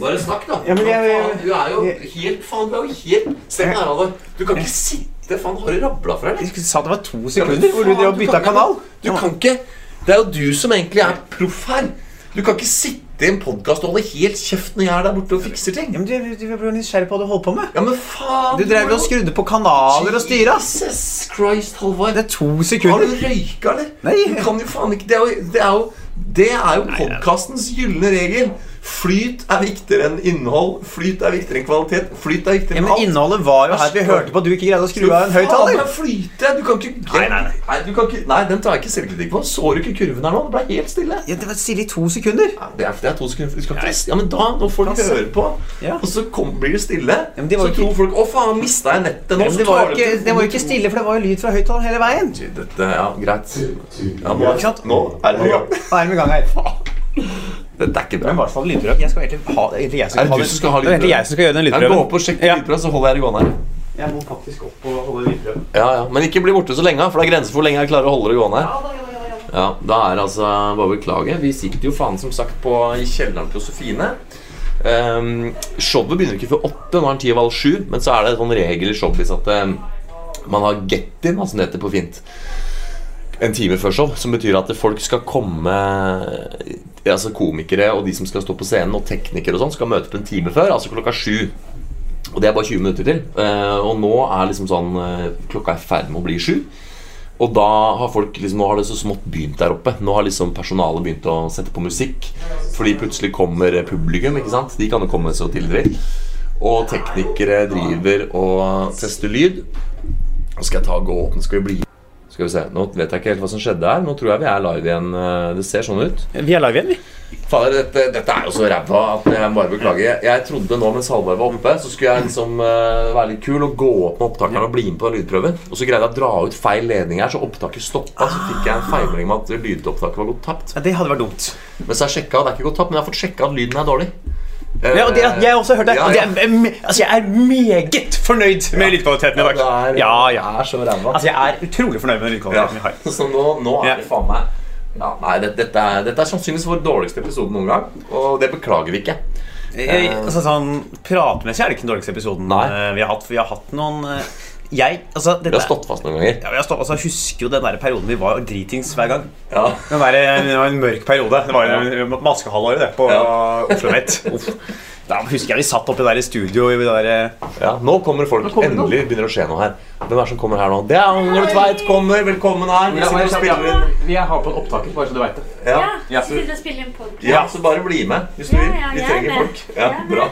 Bare snakk, da. Ja, men jeg- du er jo helt Faen, du er jo helt Se på Halvor. Du kan ikke sitte Faen, har du rabla for deg? Jeg sa det var to sekunder hvor du drev og bytta kanal. Du kan ikke Det Det er jo du som egentlig er proff her. Du kan ikke sitte i en podkast og holde helt kjeft når jeg er der borte og fikser ting. Ja, men du, du, du ble nysgjerrig på hva du holdt på med. Ja, men faen Du drev jo og skrudde på kanaler og styra. Jesus Christ, Halvor. Det er to Har sekunder. du røyka, eller? Nei. Du kan jo faen ikke Det er jo, det er jo, det er jo podkastens gylne regel. Flyt er viktigere enn innhold. Flyt er viktigere enn kvalitet. Flyt er viktigere Ja, enn men. Innholdet var jo her vi hørte på at du ikke greide å skru av en høyttaler. Flyte! Du kan ikke Nei, nei, nei. du kan ikke, nei, den tar jeg ikke selvkritikk på. Så du ikke kurven her nå? Det ble helt stille. Ja, det var stille i to sekunder. Ja, det, er, det er to sekunder. Du skal ikke, ja, men da, Nå får de høre på, Ja. og så kom, blir det stille, Ja, men det var så ikke- tror folk 'Å, faen, mista jeg nettet nå?' Ja, det var ikke, det var jo ikke stille, for det var jo lyd fra høyttaleren hele veien. Dette, ja, greit. Ja, nå, nå er det i gang. Nå er vi i gang her. Dette er ikke bra. Men i hvert fall lydprøve. Jeg skal egentlig ha, egentlig jeg Er det ha du som skal ha Det er egentlig jeg som skal gjøre den lydprøven. går opp og sjekker Ja. lydprøve, så holder jeg det gående her. Jeg må faktisk opp og holde lydprøven. Ja, ja. Men ikke bli borte så lenge, for det er grenser for hvor lenge jeg klarer å holde det gående her. Ja, Da er det altså Bare å beklage. Vi sitter jo faen som sagt på, i kjelleren til Josefine. Um, showet begynner ikke før åtte. Nå er den ti over halv sju. Men så er det en sånn regel i showbiz at um, man har get-in, altså det heter på fint, en time før show. Som betyr at folk skal komme Altså komikere og de som skal stå på scenen, og teknikere og sånn, skal møte opp en time før, altså klokka sju. Og det er bare 20 minutter til. Eh, og nå er liksom sånn eh, Klokka er i ferd med å bli sju. Og da har folk liksom, nå har det så smått begynt der oppe. Nå har liksom personalet begynt å sette på musikk. Fordi plutselig kommer publikum. ikke sant? De kan jo komme så tidlig. Og teknikere driver og tester lyd. Nå skal jeg ta og gå åpne. Skal vi bli Skal vi se. Nå vet jeg ikke helt hva som skjedde her. Nå tror jeg vi er live igjen. Eh, Det ser sånn ut. Vi er live igjen, vi. Fader, dette, dette er jo så ræva at jeg bare beklager. Jeg, trodde nå mens Halvard var oppe, så skulle jeg liksom uh, være litt kul og gå opp med opptakeren og bli med på lydprøven. Og så greide jeg å dra ut feil ledning her, så opptaket stoppa. Så fikk jeg en feilmelding om at lydopptaket var gått tapt. Ja, det hadde vært dumt. Men så har jeg sjekka, det er ikke gått tapt, men jeg har fått sjekka at lyden er dårlig. Eh, Ja, og det, jeg har også hørt det. Ja, ja. det er, altså, jeg er meget fornøyd med lydkvaliteten i Ja, dag. det er, Ja, ja. er så ræva. Altså, jeg er utrolig fornøyd med Ja. lydkvaliteten vi har. Så nå, nå Ja. er det faen meg ja, Nei, det, dette, er, dette er sannsynligvis vår dårligste episode noen gang. Og det beklager vi ikke. Jeg, altså, sånn, Pratmessig er det ikke den dårligste episoden Nei. eh, vi har hatt. For vi har hatt noen eh, Jeg altså, Vi har stått fast noen ganger. ja, vi har stått, altså, Jeg husker jo den der perioden vi var dritings hver gang. Ja. Den der, det var en mørk periode. Det var jo maskehalvåret det på Ja. Oslo Met. <laughs> Da husker jeg vi satt oppe der i studio i der eh, Ja, nå kommer folk. kommer det Endelig begynner det å skje noe her. Hvem er det som kommer her nå? Det er Anger Tveit kommer. Velkommen her. Vi spiller. Vi har på opptaket, bare så du veit det. Ja. Ja, Ja. sitter en podcast. ja, så bare bli med hvis du vil. ja, Vi er trenger folk. Ja, er bra.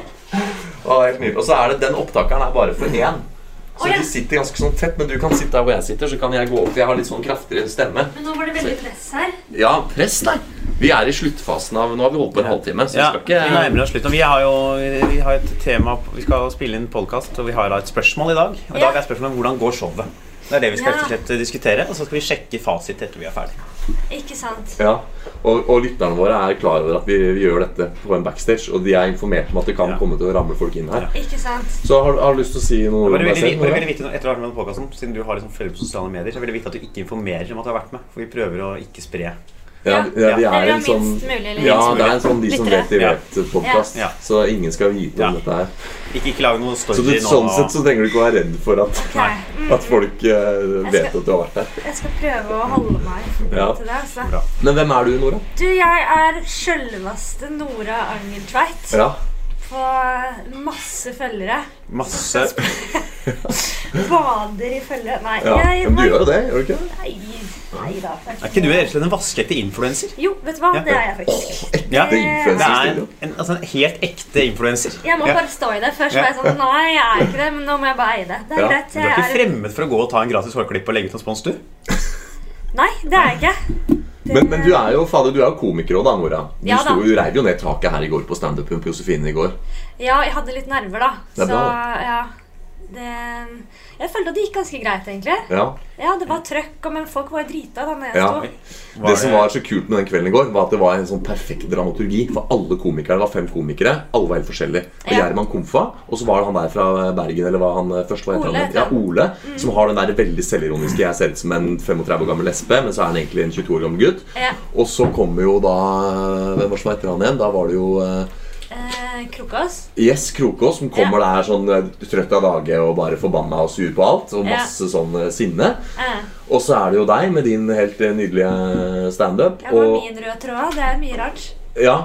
Og så er det den opptakeren er bare for én. Så oh, ja. de sitter ganske sånn tett, men du kan sitte der hvor jeg sitter, så kan jeg gå opp. for Jeg har litt sånn kraftigere stemme. Men nå var det veldig press her. Ja, press, nei. Vi er i sluttfasen av Nå har vi holdt på en halvtime, så vi Ja, skal vi ikke nærmer slutt. Vi har jo vi har et tema Vi skal spille inn podkast, og vi har da et spørsmål i dag. Og i Ja. dag er spørsmålet hvordan går showet. Det er det vi skal Ja. rett og slett diskutere. Og så skal vi sjekke fasit etter vi er ferdig. Ikke sant? Ja, og, og lytterne våre er klar over at vi, vi gjør dette på en backstage, og de er informert om at det kan Ja. komme til å ramle folk inn her. Ikke sant? Så har, har du lyst til å si noe om Bare deg veldig, selv? bare veldig viktig, nå- etter å ha vært med på Siden du har liksom følge på sosiale medier, så er jeg viktig at du ikke informerer om at du har vært med. For vi prøver å ikke spre. Ja, ja, vi Det er en sånn Ja, det er en sånn De som vet, de vet-podkast. Ja. Så ingen skal vite om dette her. Ikke, ikke lage noe Så du, nå. sånn sett så trenger du ikke å være redd for at. Mm. <laughs> at folk eh, vet skal- at du har vært der. Jeg skal prøve å holde meg Ja. til det. Altså. Bra. Men hvem er du, Nora? Du, jeg er sjølveste Nora Angeltveit. Ja. På masse følgere. Masse <laughs> Bader i følgere. Nei, ja. jeg Men du gjør jo det, gjør du ikke? Nei, nei da. Er ikke du egentlig en vaskeekte influenser? Jo, vet du hva? Ja. Det er jeg faktisk. Ja. Det er Det er en, altså en helt ekte influenser. Jeg må Ja. bare stå i det. Først Ja. var jeg sånn Nei, jeg er ikke det, men nå må jeg bare eie det. Det er Ja. greit. Du er ikke er... fremmed for å gå og ta en gratis hårklipp og legge ut en spons, du? Nei, det er jeg ikke. Men, men du er jo fader, du er jo komiker òg, da, Nora. Du, Ja da. sto- du reiv jo ned taket her i går på standupen på Josefine i går. Ja, jeg hadde litt nerver, da. Det er så bra, ja. Det Jeg følte at det gikk ganske greit, egentlig. Ja. Ja, det var trøkk, men folk var drita da når jeg Ja. sto. Det som var så kult med den kvelden i går, var at det var en sånn perfekt dramaturgi. For alle komikere, det var fem komikere, alle var helt forskjellige. Og Ja. Gjerman Komfa, og så var det han der fra Bergen, eller hva han eh, først var. Ole? Ja, Ole mm. Som har den der veldig selvironiske 'jeg ser ut som en 35 år gammel lesbe', men så er han egentlig en 22 år gammel gutt. Ja. Og så kommer jo da Hvem var det som heter han igjen? Da var det jo eh, Krokås. Yes, Krokås, som kommer der sånn eh, trøtt av dage og bare forbanna og sur på alt. Og Ja. masse sånn eh, sinne. Eh, Og så er det jo deg med din helt eh, nydelige standup. var Og, min røde tråd. Det er mye rart. ja.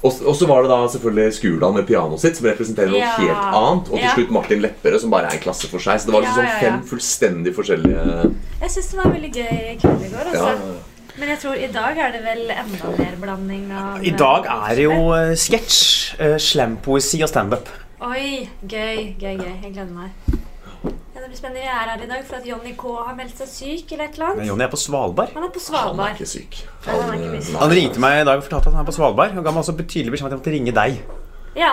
og, så var det da selvfølgelig Skurdal med pianoet sitt, som representerer noe Ja. helt annet. Og til Ja. slutt Martin Lepperød, som bare er en klasse for seg. Så det var liksom Ja, ja, sånn ja. fem fullstendig forskjellige Jeg syns det var veldig gøy kveld i går. ja, Altså. Men jeg tror i dag er det vel enda mer blanding av I dag er det jo eh, sketsj, eh, slampoesi og standup. Oi, gøy, gøy, gøy. Jeg gleder meg. Ja, det blir spennende. Jeg er her i dag for at Johnny K har meldt seg syk eller et eller Men annet. Jonny er på Svalbard. Han er på Han er Svalbard. ikke syk. Han er ikke eh, syk. Han ringte meg i dag og fortalte at han er på Svalbard. Og ga meg også betydelig beskjed om at jeg måtte ringe deg. Ja.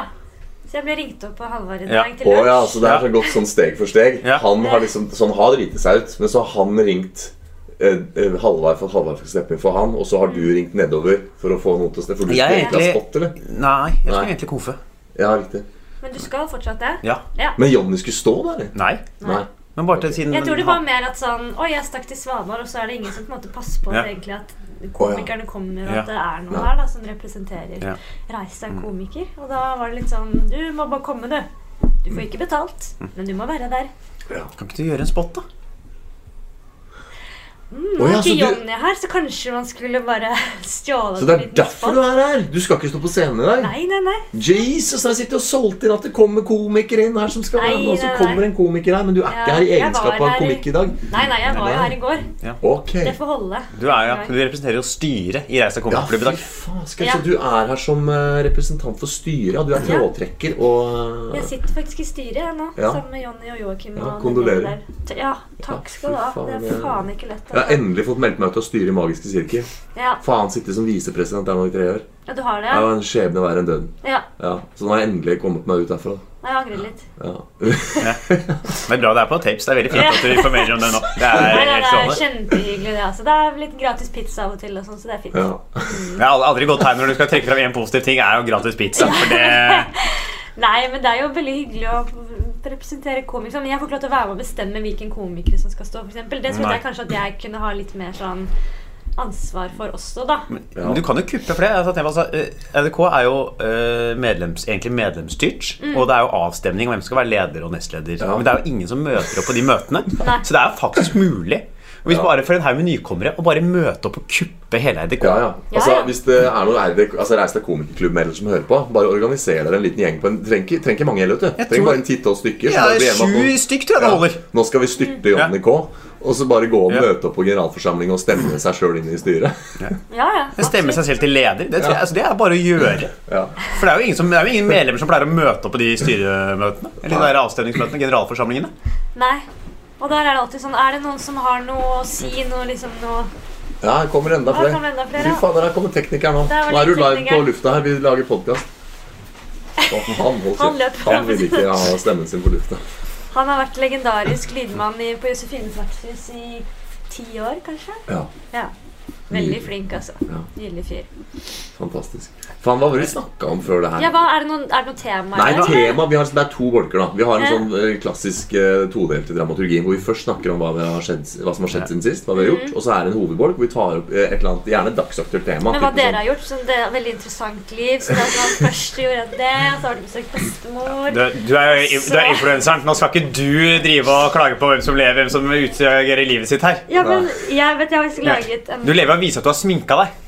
Så jeg ble ringt opp på Halvard i Ja. dag til Å Oh, ja, så det er så gått sånn steg for steg. Ja. Han har liksom, sånn han har driti seg ut, men så har han ringt Halvard for at Halvard skal steppe inn for han, og så har du ringt nedover for å få noe til å steppe. For du Jeg skulle egentlig ha spott, eller? Nei, jeg skal Nei. egentlig konfe. Ja, riktig. Men du skal fortsatt det? Ja. Ja. Men Jonny skulle stå der, eller? Nei. Nei. Men bare til siden Jeg tror det var mer at sånn Oi, jeg stakk til Svalbard, og så er det ingen som på en måte passer på Ja. at egentlig at komikerne kommer, og at det er noe Ja. her da som representerer Ja. Reis deg komiker. Og da var det litt sånn Du må bare komme, du. Du får ikke betalt, men du må være der. Kan ikke du gjøre en spot, da? Mm, nå ja, er så ikke du- Jonny her, så kanskje man skulle bare <laughs> stjåle Så det er derfor spot. du er her! Du skal ikke stå på scenen i dag? Nei, nei, nei. Jesus, jeg sitter og solgte inn at det kommer komikere inn her som skal være Nei, med, og så kommer en komiker her, men du er Ja, ikke her i egenskap av komikk i dag. Nei, nei, jeg var jo her i går. Ok. Det får holde. Du, er, ja. du representerer jo styret i Reisa Ja, komikerklubb i dag. Skal Ja. Så du er her som eh, representant for styret? Ja, du er Ja. trådtrekker og Jeg sitter faktisk i styret nå, Ja. sammen med Jonny og Joakim. Ja, kondolerer. Ja, takk skal du ha. Det det- er faen ikke lett. Jeg har endelig fått meldt meg til å styre i Magiske sirkel. Ja, Faen, sitte som visepresident der nå i tre år. ja, du har det? Det Ja. var en skjebne verre enn døden. ja. Ja, så nå har jeg endelig kommet meg ut derfra. Jeg angrer litt. Ja. Det er bra det er på tapes. Det er veldig fint at du informerer om det nå. Det er Nei, det er strålende. kjempehyggelig, det. Altså. Det er litt gratis pizza av og til, og sånn, så det er fint. ja. Det er aldri- aldri godt tegn når du skal trekke fram én positiv ting, er jo gratis pizza. For det <laughs> Nei, men det er jo veldig hyggelig å representere komikere. Men jeg får ikke lov til å være med og bestemme hvilken komikere som skal stå, for eksempel. Det trodde jeg kanskje at jeg kunne ha litt mer sånn ansvar for også, da. Ja. Men du kan jo kuppe for det. Altså, altså, eh, NRK er jo eh, medlems, egentlig medlemsstyrt. Mm. Og det er jo avstemning om hvem som skal være leder og nestleder. Ja. Men det er jo ingen som møter opp på de møtene. Nei. Så det er jo faktisk mulig. Og hvis Ja. bare for en haug med nykommere å bare møte opp og kuppe hele RDK Ja, ja. Altså, Ja, ja. Hvis det er noen RD, altså, Reis deg komikerklubbmedlemmer som hører på, bare organiser dere en liten gjeng på en Trenger ikke- ikke mange heller, vet du. Trenger tror- bare en ti-tolv stykker. så Ja, Sju stykk tror jeg det Ja, holder. Nå skal vi styrte Johnny K. Og så bare gå og Ja. møte opp på generalforsamling og stemme seg sjøl inn i styret. Ja, ja. Stemme seg selv til leder. Det, tror jeg, altså, det er bare å gjøre. Ja. For det er jo ingen, som, det er jo ingen medlemmer som pleier å møte opp på de styremøtene. Eller de der avstemningsmøtene, generalforsamlingene. Nei. Og der er det alltid sånn Er det noen som har noe å si, noe liksom noe ja, her kommer enda flere. kommer enda flere, Fy fader, her kommer teknikeren nå. Nå er du live på lufta her. Vi lager podkast. <laughs> Han, Han han vil ikke ha stemmen sin på lufta. Han har vært legendarisk lydmann i, på Josefine vertshus i ti år, kanskje? Ja, Ja. Veldig flink, altså. Ja. Nydelig fyr. fantastisk. Faen, hva var det vi snakka om før det her? Ja, hva, er, det noen, er det noen tema? Nei, eller? tema, vi har, Det er to bolker. da Vi har en Ja. sånn eh, klassisk eh, todelt i dramaturgien hvor vi først snakker om hva, vi har skjedd, hva som har skjedd siden sist. Hva vi har gjort Og så er det en hovedbolk hvor vi tar opp eh, et eller annet gjerne dagsaktuelt tema. Men hva dere sånn- har gjort, så det er et veldig interessant liv. Så det er sånn, Først gjorde jeg det, så har du besøkt bestemor. Du, du er jo du er influenseren. Nå skal ikke du drive og klage på hvem som lever, hvem som utgjør livet sitt her. Ja, men jeg vet jeg har laget en Du lever å vise at du har sminka deg.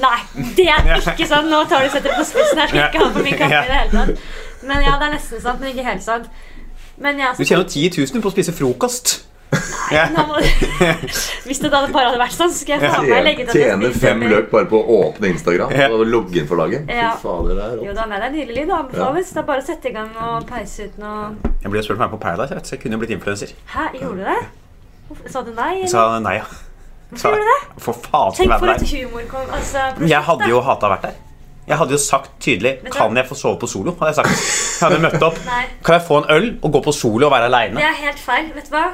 Nei, det er ikke sant! Nå tar du setter på spissen. Jeg skal ikke ha på min kaffe i det hele tatt. Men ja, det er nesten sant, men ikke helt sant. Men jeg Du tjener jo 10 000 på å spise frokost. Nei, Nå må- <laughs> Hvis det da bare hadde vært sånn, så skal jeg faen meg legge til jeg spiser fem løk bare på å åpne Instagram og logge inn for dagen. Ja. Fy fader, det er Jo da, nei, det er nydelig lyd. Det anbefales. Det er bare å sette i gang og peise ut noe Jeg ble spurt om å være med på Paradise, så jeg kunne blitt influenser. Hæ, gjorde du det? Sa du nei? Jeg sa nei, ja. Hvorfor gjorde du det? For faen Tenk for et deg. humor kom, altså, Men Jeg hadde jo hata vært der. Jeg hadde jo sagt tydelig Kan jeg få sove på solo? Hadde jeg sagt. Jeg hadde møtt opp. Nei. Kan jeg få en øl og gå på solo og være Det er helt feil. Vet du hva?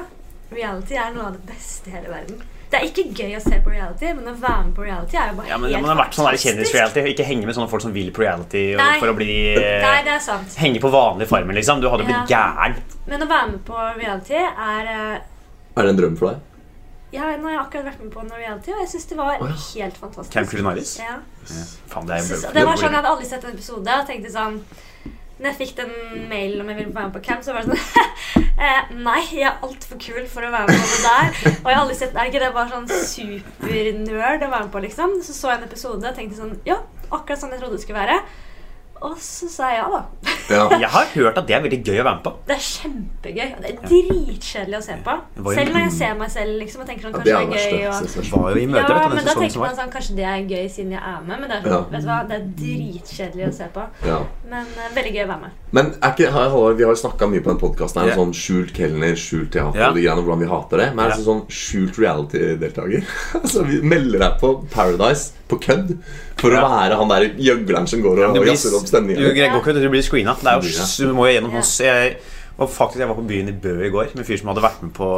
Reality er noe av det beste i hele verden. Det er ikke gøy å se på reality, men å være med på reality er jo bare Ja, men helt Man har vært sånn kjendis-reality. Ikke henge med sånne folk som vil på reality og Nei. for å bli Nei, eh, det er sant. Henge på vanlig farmen, liksom. Du hadde blitt Ja. gæren. Men å være med på reality er eh, Er det en drøm for deg? Ja, nå har jeg akkurat vært med på en reality, og jeg syns det var oh, ja. helt fantastisk. Camp Culinaris? Ja. Faen, det er Synes, det var sånn, Jeg hadde aldri sett en episode og tenkte sånn Når jeg fikk den mailen om jeg ville være med på camp, så var det sånn <laughs> eh, Nei, jeg er altfor kul for å være med på det der. Og jeg har aldri sett Er ikke det bare sånn supernerd å være med på, liksom? Så så jeg en episode og tenkte sånn Ja, akkurat sånn jeg trodde det skulle være. Og så sa jeg ja, da. Ja. Jeg har hørt at det er veldig gøy å være med på. Det er kjempegøy. Det er dritkjedelig å se på. Selv når jeg ser meg selv liksom, og tenker sånn Ja, Kanskje det er det er gøy. Og. Var jo i møter, ja, vet du, men da tenker man sånn Kanskje det er gøy siden jeg er med. Men det er, sånn, Ja. vet du hva? Det er dritkjedelig å se på. Ja. Men uh, veldig gøy å være med. Men er ikke, her, har- vi har jo snakka mye på den podkasten her Ja. om sånn skjult kelner, skjult teater Ja. og de greiene, hvordan vi hater det. Men er det sånn skjult reality-deltaker? <laughs> altså, vi melder deg på Paradise på kødd for å være han der gjøgleren som går og du jazzer opp Du, stemninga. går du blir screena. Det er jo, du må jo gjennom Ja. sånn jeg, og faktisk, jeg var på byen i Bø i går med en fyr som hadde vært med på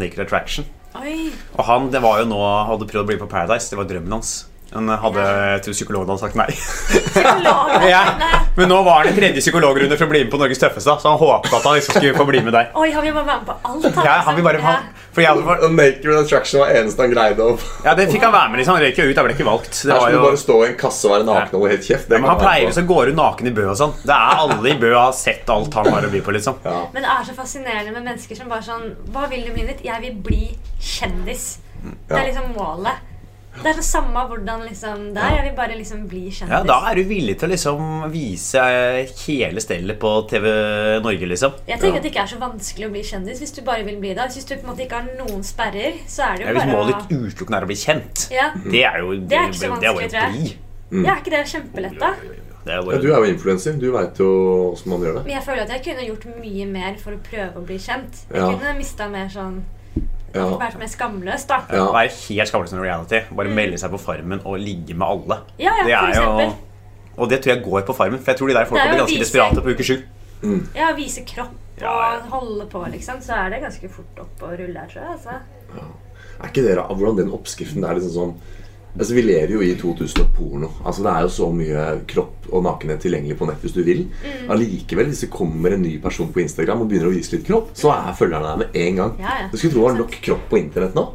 Naked Attraction. Oi! Og han det var jo nå hadde prøvd å bli på Paradise. Det var drømmen hans. Han hadde jeg tror psykologen hadde sagt nei. <laughs> Ja. Men nå var han i tredje psykologrunde for å bli med på Norges tøffeste. Så han håpet at han liksom skulle få bli med deg. Oi, han vil bare være med på alt. Han, Ja, han vil bare Ja. han, for jeg, for, Naked Attraction var eneste han greide å ja, det fikk han være med. liksom Han røyk jo ut. Han ble ikke valgt. Det Her var du jo bare stå i en kasse og være naken og helt kjeft. Det men han pleier jo så går ut naken i Bø og sånn. Det er alle i Bø har sett alt han har å by på, liksom. Ja. Men det er så fascinerende med mennesker som bare sånn Hva vil du bli? Jeg vil bli kjendis. Det er liksom målet. Det er det samme hvordan liksom det er. Jeg vil bare liksom bli kjendis. Ja, Da er du villig til å liksom vise hele stellet på TV Norge, liksom. Jeg tenker Ja. at det ikke er så vanskelig å bli kjendis hvis du bare vil bli det. Hvis du på en måte ikke har noen sperrer, så er det Ja, jo hvis bare målet å ditt utelukkende er å bli kjent, ja. det er jo Det, Det er ikke så det er vanskelig, tror jeg. Mm. ja, er ikke det kjempelett, da? Er Ja, du er jo influenser. Du veit jo åssen man gjør det. Men jeg føler at jeg kunne gjort mye mer for å prøve å bli kjent. Jeg Ja. kunne mista mer sånn Ja. som er skamløs, da. Ja. Være helt skamløs med reality. Bare melde seg på Farmen og ligge med alle. Ja, ja, Det for er jo. Og det tror jeg går på Farmen. For jeg tror de der folka Det blir ganske vise- desperate på uke sju. Ja, vise kropp og holde på, liksom. Så er det ganske fort opp og rulle her, tror jeg. Altså. Er ikke det rart hvordan den oppskriften der er liksom sånn Altså Vi lever jo i 2000 og porno. Altså Det er jo så mye kropp og nakenhet tilgjengelig på nett hvis du vil. Mm. Allikevel, hvis det kommer en ny person på Instagram og begynner å vise litt kropp, så er følgerne der med en gang. Ja, ja. Du skulle tro det var nok kropp på internett nå.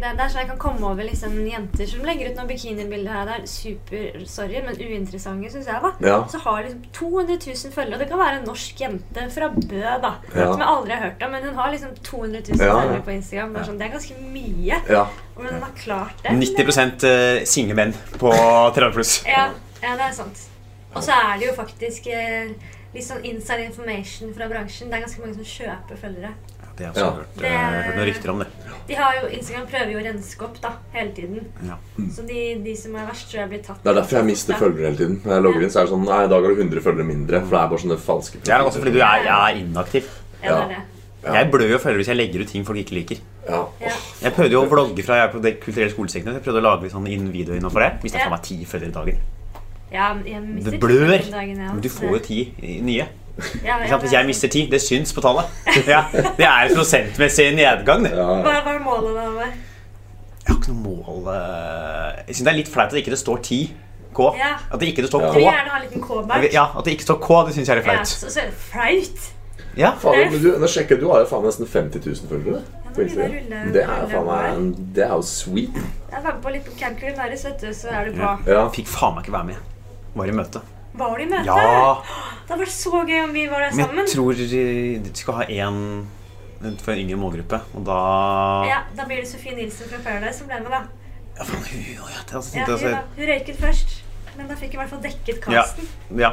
Det er ikke det. Det er sånn jeg kan komme over liksom, jenter som legger ut noen bikinibilder her der. Super, sorry, men uinteressante, syns jeg. da Ja. Så har liksom 200 000 følgere. Og det kan være en norsk jente fra Bø, da. Ja. Som jeg aldri har hørt om. Men hun har liksom 200 000 Ja, ja. følgere på Instagram. Bare sånn, det er ganske mye. Ja. Hvordan hun har klart det. 90 eh, single menn på 30 pluss. Ja, ja, det er sant. Og så er det jo faktisk eh, litt sånn inside information fra bransjen. Det er ganske mange som kjøper følgere. Det har jeg også Ja. hørt, eh, hørt noen rykter om det. De har jo, Instagram prøver jo å renske opp da, hele tiden. Ja. Så de, de som er verst, tror jeg blir tatt. Det er derfor jeg mister følgere hele tiden. Når jeg logger inn, så er det sånn Nei, i dag har du 100 følgere mindre. For det er bare sånne falske Det er også fordi du er, jeg er inaktiv. Ja, det er det. Ja. Jeg blør jo følgere hvis jeg legger ut ting folk ikke liker. Ja. Ja. Jeg prøvde jo å vlogge fra jeg er på det kulturelle skolesektoren. Jeg prøvde å lage sånn inn video innenfor det. Mista Ja. faen meg ti følgere i dagen. Ja, jeg Det blør. dagen, ja. Men du får jo ti i- nye. Ja, ja. Hvis jeg mister ti, det syns på tallet. Ja, det er en prosentmessig nedgang, det. Ja, Hva hva er målet da? Jeg har ikke noe mål eh, Jeg syns det er litt flaut at det ikke står 10K. Ja. At det ikke det står K. Ja, At det ikke står K, det syns jeg er litt Ja, flaut. så, så er det flaut. Ja, Faen, men du, nå sjekker du har jo faen nesten 50 000 følgere. det er jo faen meg. Det er jo sweet. Jeg var med på litt på Camp Culinaris, vet du, så er du på. Ja. Fikk faen meg ikke være med. Var i møte. Var de i møte? Ja, Det hadde vært så gøy om vi var der men jeg tror de skal ha én for en yngre målgruppe, og da Ja, Da blir det Sofie Nilsen fra Paradise som ble med, da. Ja, faen, hun, ja, det, altså, Ja, hun, da. altså, hun røyket først, men da fikk hun i hvert fall dekket Ja. casten. ja.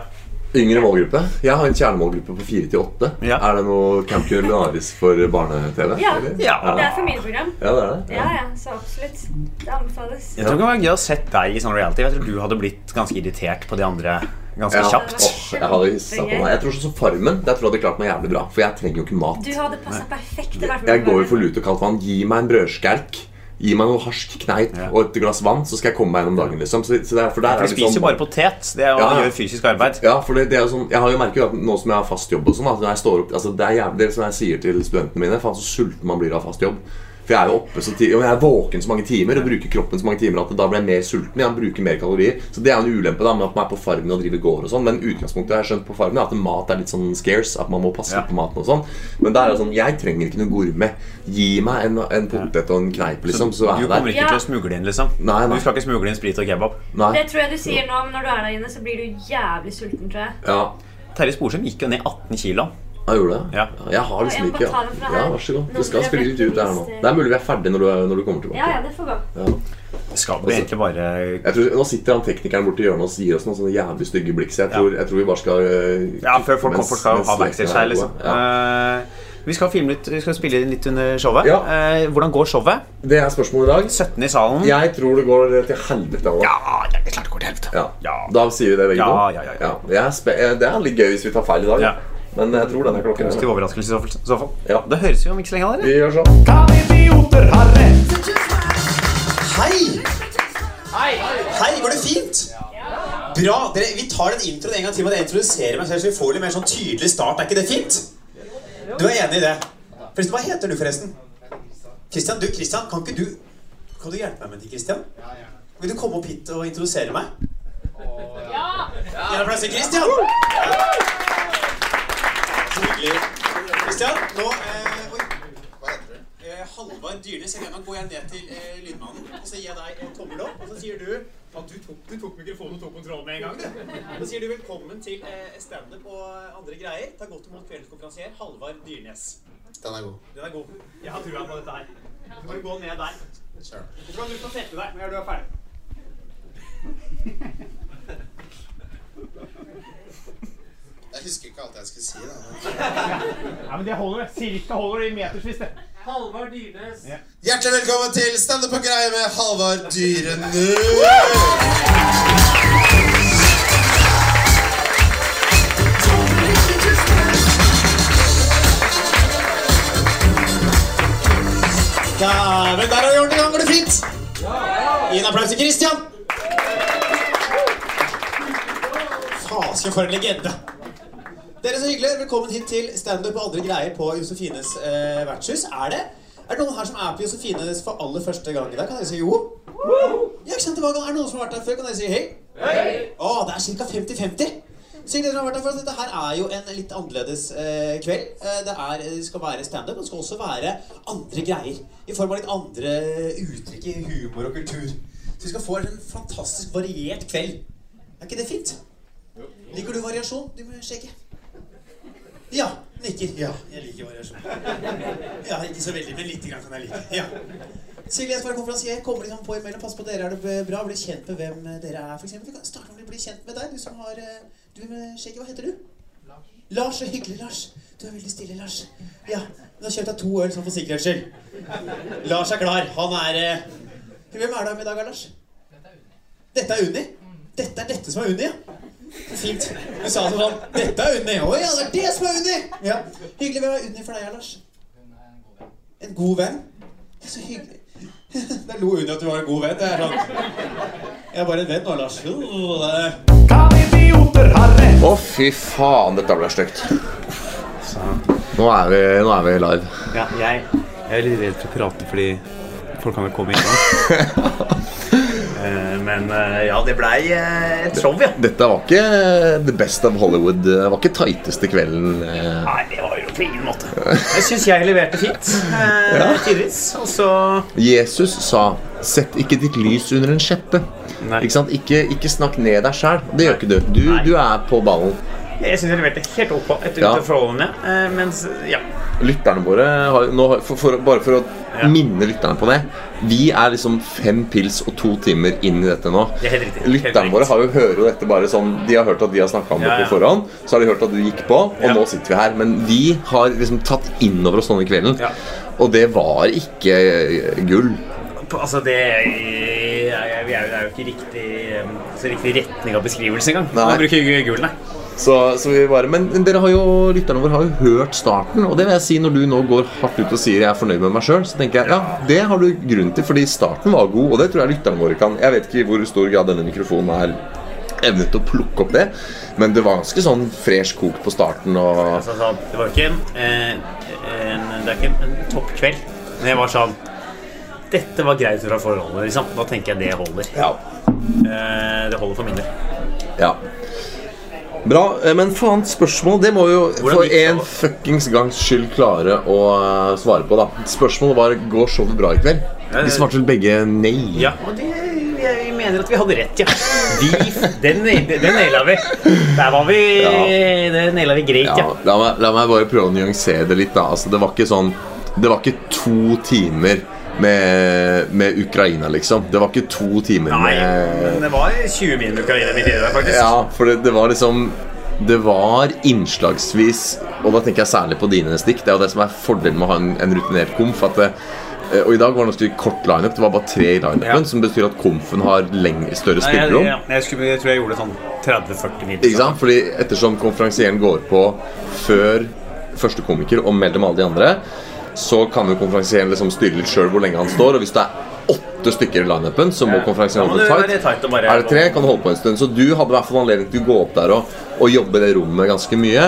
Yngre målgruppe. Jeg har en kjernemålgruppe på 4 til 8. Ja. Er det noe Camp Culinaris for barne-TV? Ja. eller? Ja. Det er familieprogram. ja, det er det. Ja, ja, så absolutt. Det anbefales. Jeg tror det kan være gøy å sette deg i sånn reality. Jeg tror du hadde blitt ganske irritert på de andre ganske Ja. kjapt. Oh, jeg hadde hissa på meg. Jeg tror sånn Farmen Der tror jeg hadde klart meg jævlig bra. For jeg trenger jo ikke mat. Du hadde perfekt. Jeg, Jeg går jo for lut og kaldt vann. Gi meg en brødskerk. Gi meg noe harsk kneip Ja. og et glass vann, så skal jeg komme meg gjennom dagen. liksom så, så det er, for der For er du spiser jo sånn, bare potet. Det er jo Ja, gjør fysisk arbeid. Ja, for det, det er jo sånn Jeg har jo merket at nå som jeg har fast jobb og sånn at når jeg står opp Altså Det er jævlig det som jeg sier til studentene mine. Faen så sulten man blir av fast jobb. For jeg er jo oppe så tidlig, og jeg er våken så mange timer og bruker kroppen så mange timer at da blir jeg mer sulten. Jeg bruker mer kalorier Så det er jo en ulempe da med at man er på farmen og driver gård og sånn. Men utgangspunktet jeg har skjønt på farmen er at mat er litt sånn scarce. At man må passe Ja. på maten og sånn. Men det er jo sånn, jeg trenger ikke noe gourmet. Gi meg en, en potet og en kneip, liksom, så er Du kommer ikke til å smugle inn, liksom? Nei, nei. Du skal ikke smugle inn sprit og kebab? Nei. Det tror jeg du sier nå, men når du er der inne, så blir du jævlig sulten, tror jeg. Ja, Terje Sporsem gikk jo ned 18 kilo. Jeg gjorde det. Ja. Jeg har liksom ikke ja. Ja, vær så god. Det skal spille litt ut der nå. Det er mulig vi er ferdig når du, når du kommer tilbake. Ja, ja, det får gå. Ja. Det skal bli egentlig bare Jeg tror, nå sitter han teknikeren borti hjørnet og gir oss noen sånne jævlig stygge blikk. Så jeg tror, jeg tror vi bare skal øh, Ja, før folk, kommer, skal ha backstage er her, liksom. Ja. Eh, vi skal filme litt, vi skal spille litt under showet. Ja. Eh, hvordan går showet? Det er spørsmålet i dag. 17 i salen. Jeg tror det går til helvete. Også. Ja, det er klart det går til helvete. Ja. Ja. Da sier vi det begge Ja, to. ja, ja, ja. Er eh, det er litt gøy hvis vi tar feil i dag. Men jeg tror denne klokken Positiv overraskelse i så fall- i så fall. Ja. Det høres jo om ikke så lenge Vi gjør sånn. Kan idioter ha rett? Hei! Hei! går det fint? Bra. Dere, vi tar den introen en gang til med å introdusere meg selv, så vi får litt mer sånn tydelig start. Er ikke det fint? Du er enig i det? Forresten, Hva heter du, forresten? Christian, du, Christian, kan ikke du Kan du hjelpe meg med det, Christian? Vil du komme opp hit og introdusere meg? Ja! Gi en applaus til Christian! Christian, nå eh, Oi. Hva heter du? Eh, Halvard Dyrnes. Jeg går gå jeg ned til eh, lydmannen, og så gir jeg deg en tommel opp. Og så sier du at du tok, du tok mikrofonen og tok kontroll med en gang. du. Så sier du velkommen til eh, standup og andre greier. Ta godt imot kveldens konferansier, Halvard Dyrnes. Den er god. Den er god. Jeg har trua på dette her. Du bare gå ned der. Sure. Så kan du få sette deg når du er ferdig. <laughs> Jeg husker ikke alt jeg skulle si. da. Ja, men det holder, det. Cirka holder det i metersvis, det. Hjertelig velkommen til Standup på greie med Halvard Dyrenes. Dæven, der har vi ordentlig gang. Går det fint? Gi en applaus til Christian. Fasken, for en legende. Dere, så hyggelig. Velkommen hit til standup og andre greier på Josefines eh, vertshus. Er det Er det noen her som er på Josefines for aller første gang i dag? Kan dere si jo? Ja, ikke sant? Det var, er det noen som har vært der før? Kan dere si hei? Hei! Å, det er ca. 50-50. Så hyggelig at dere har vært her for Dette her er jo en litt annerledes eh, kveld. Eh, det, er, det skal være standup, men det skal også være andre greier. I form av litt andre uttrykk i humor og kultur. Så vi skal få en fantastisk variert kveld. Er ikke det fint? Liker du variasjon, du må skjegget? Ja. Nikker. Ja, jeg liker variasjon. <laughs> Ja, ikke så veldig, men lite grann kan jeg like. Ja. Silje, jeg skal være konferansier. Kommer liksom på imellom. Pass på dere er det bra. Bli kjent med hvem dere er, for eksempel. Vi kan starte med å bli kjent med deg, du som har eh, Du med skjegget, hva heter du? Lars. Lars, så hyggelig, Lars. Du er veldig stille, Lars. Ja. Du har kjøpt deg to øl sånn for sikkerhets skyld. Lars er klar. Han er eh, Hvem er du med i dag, Lars? Dette er Unni? Dette er dette som er Unni, ja. Fint. Du sa det sånn Dette er Unni. Å ja, det er det som er Unni! Ja. Hyggelig. Hvem er Unni for deg, Lars? En god venn? Det er så hyggelig. <laughs> Da lo Unni at du var en god venn. Det er sånn Jeg er bare en venn nå, Lars. Å? Å, fy faen, dette ble stygt. Nå er vi, nå er vi live. Ja, jeg, jeg er litt redd for å prate fordi folk kan vel komme inn. <laughs> Eh, Men eh, ja, det blei eh, et show, ja. Dette var ikke the best of Hollywood. Det var ikke tighteste kvelden. eh. Nei, det var jo på ingen måte. Jeg syns jeg leverte fint. Eh, Tidvis. Og så Jesus sa 'sett ikke ditt lys under en skjeppe'. Ikke sant? Ikke, ikke snakk ned deg sjæl. Det gjør ikke du. Du, du er på ballen. Jeg syns jeg leverte helt oppå etter Ja. forholdene. Eh, mens, ja. Lytterne våre har, nå, for, for, Bare for å Ja. minne lytterne på det. Vi er liksom fem pils og to timer inn i dette nå. Det helt riktig. Lytterne våre har jo hører jo dette bare sånn De har hørt at vi har snakka om det på forhånd. Så har de hørt at du gikk på, og nå sitter vi her. Men vi har liksom tatt innover oss denne kvelden. Ja. Og det var ikke eh, gull. Altså, det er, det er jo ikke riktig, eh, så riktig retning av beskrivelse engang. Man bruker gull, nei. Så, så vi bare, men men dere har jo, lytterne våre har jo hørt starten, og det vil jeg si når du nå går hardt ut og sier jeg er fornøyd med meg sjøl, så tenker jeg ja, det har du grunn til, fordi starten var god, og det tror jeg lytterne våre kan. Jeg vet ikke i hvor stor grad denne mikrofonen er evnet å plukke opp det, men det var ganske sånn fresh kokt på starten, og Altså, sånn, det var ikke en, eh, en Det er ikke en, en toppkveld. Men jeg var sånn dette var greit fra forholdet, liksom. Da tenker jeg det holder. Ja. Eh, det holder for min del. ja. Bra, eh, men faen, spørsmål Det må vi jo Hvordan for gikk en showet? fuckings gangs skyld klare å eh, svare på, da. Spørsmålet var går showet bra i kveld. De svarte vel begge nei. Ja, og det, jeg mener at vi hadde rett, ja. De, den, den naila vi. Der var vi Det naila vi greit, Ja, ja. la, meg, la meg bare prøve å nyansere det litt. da Altså, Det var ikke sånn Det var ikke to timer med, med Ukraina, liksom. Det var ikke to timer Nei, med men det var 20 min Ukraina midt i det der, faktisk. Ja, for det, det var liksom Det var innslagsvis Og da tenker jeg særlig på dine stikk. Det er jo det som er fordelen med å ha en, en rutinert komf. At det, eh, og I dag var det ganske kort lineup. Det var bare tre i lineupen, Ja. som betyr at komfen har lengre, større Nei, jeg, jeg, jeg, jeg tror jeg gjorde sånn 30-40 minutter. Ikke sant? Fordi ettersom konferansieren går på før første komiker og mellom alle de andre, så kan jo konferansieren liksom styre litt sjøl hvor lenge han står. Og hvis det er åtte stykker i lineupen, så må konferansieren holde tight. tight bare- Er det tre, kan du holde på en stund. Så du hadde i hvert fall anledning til å gå opp der og, og jobbe i det rommet ganske mye.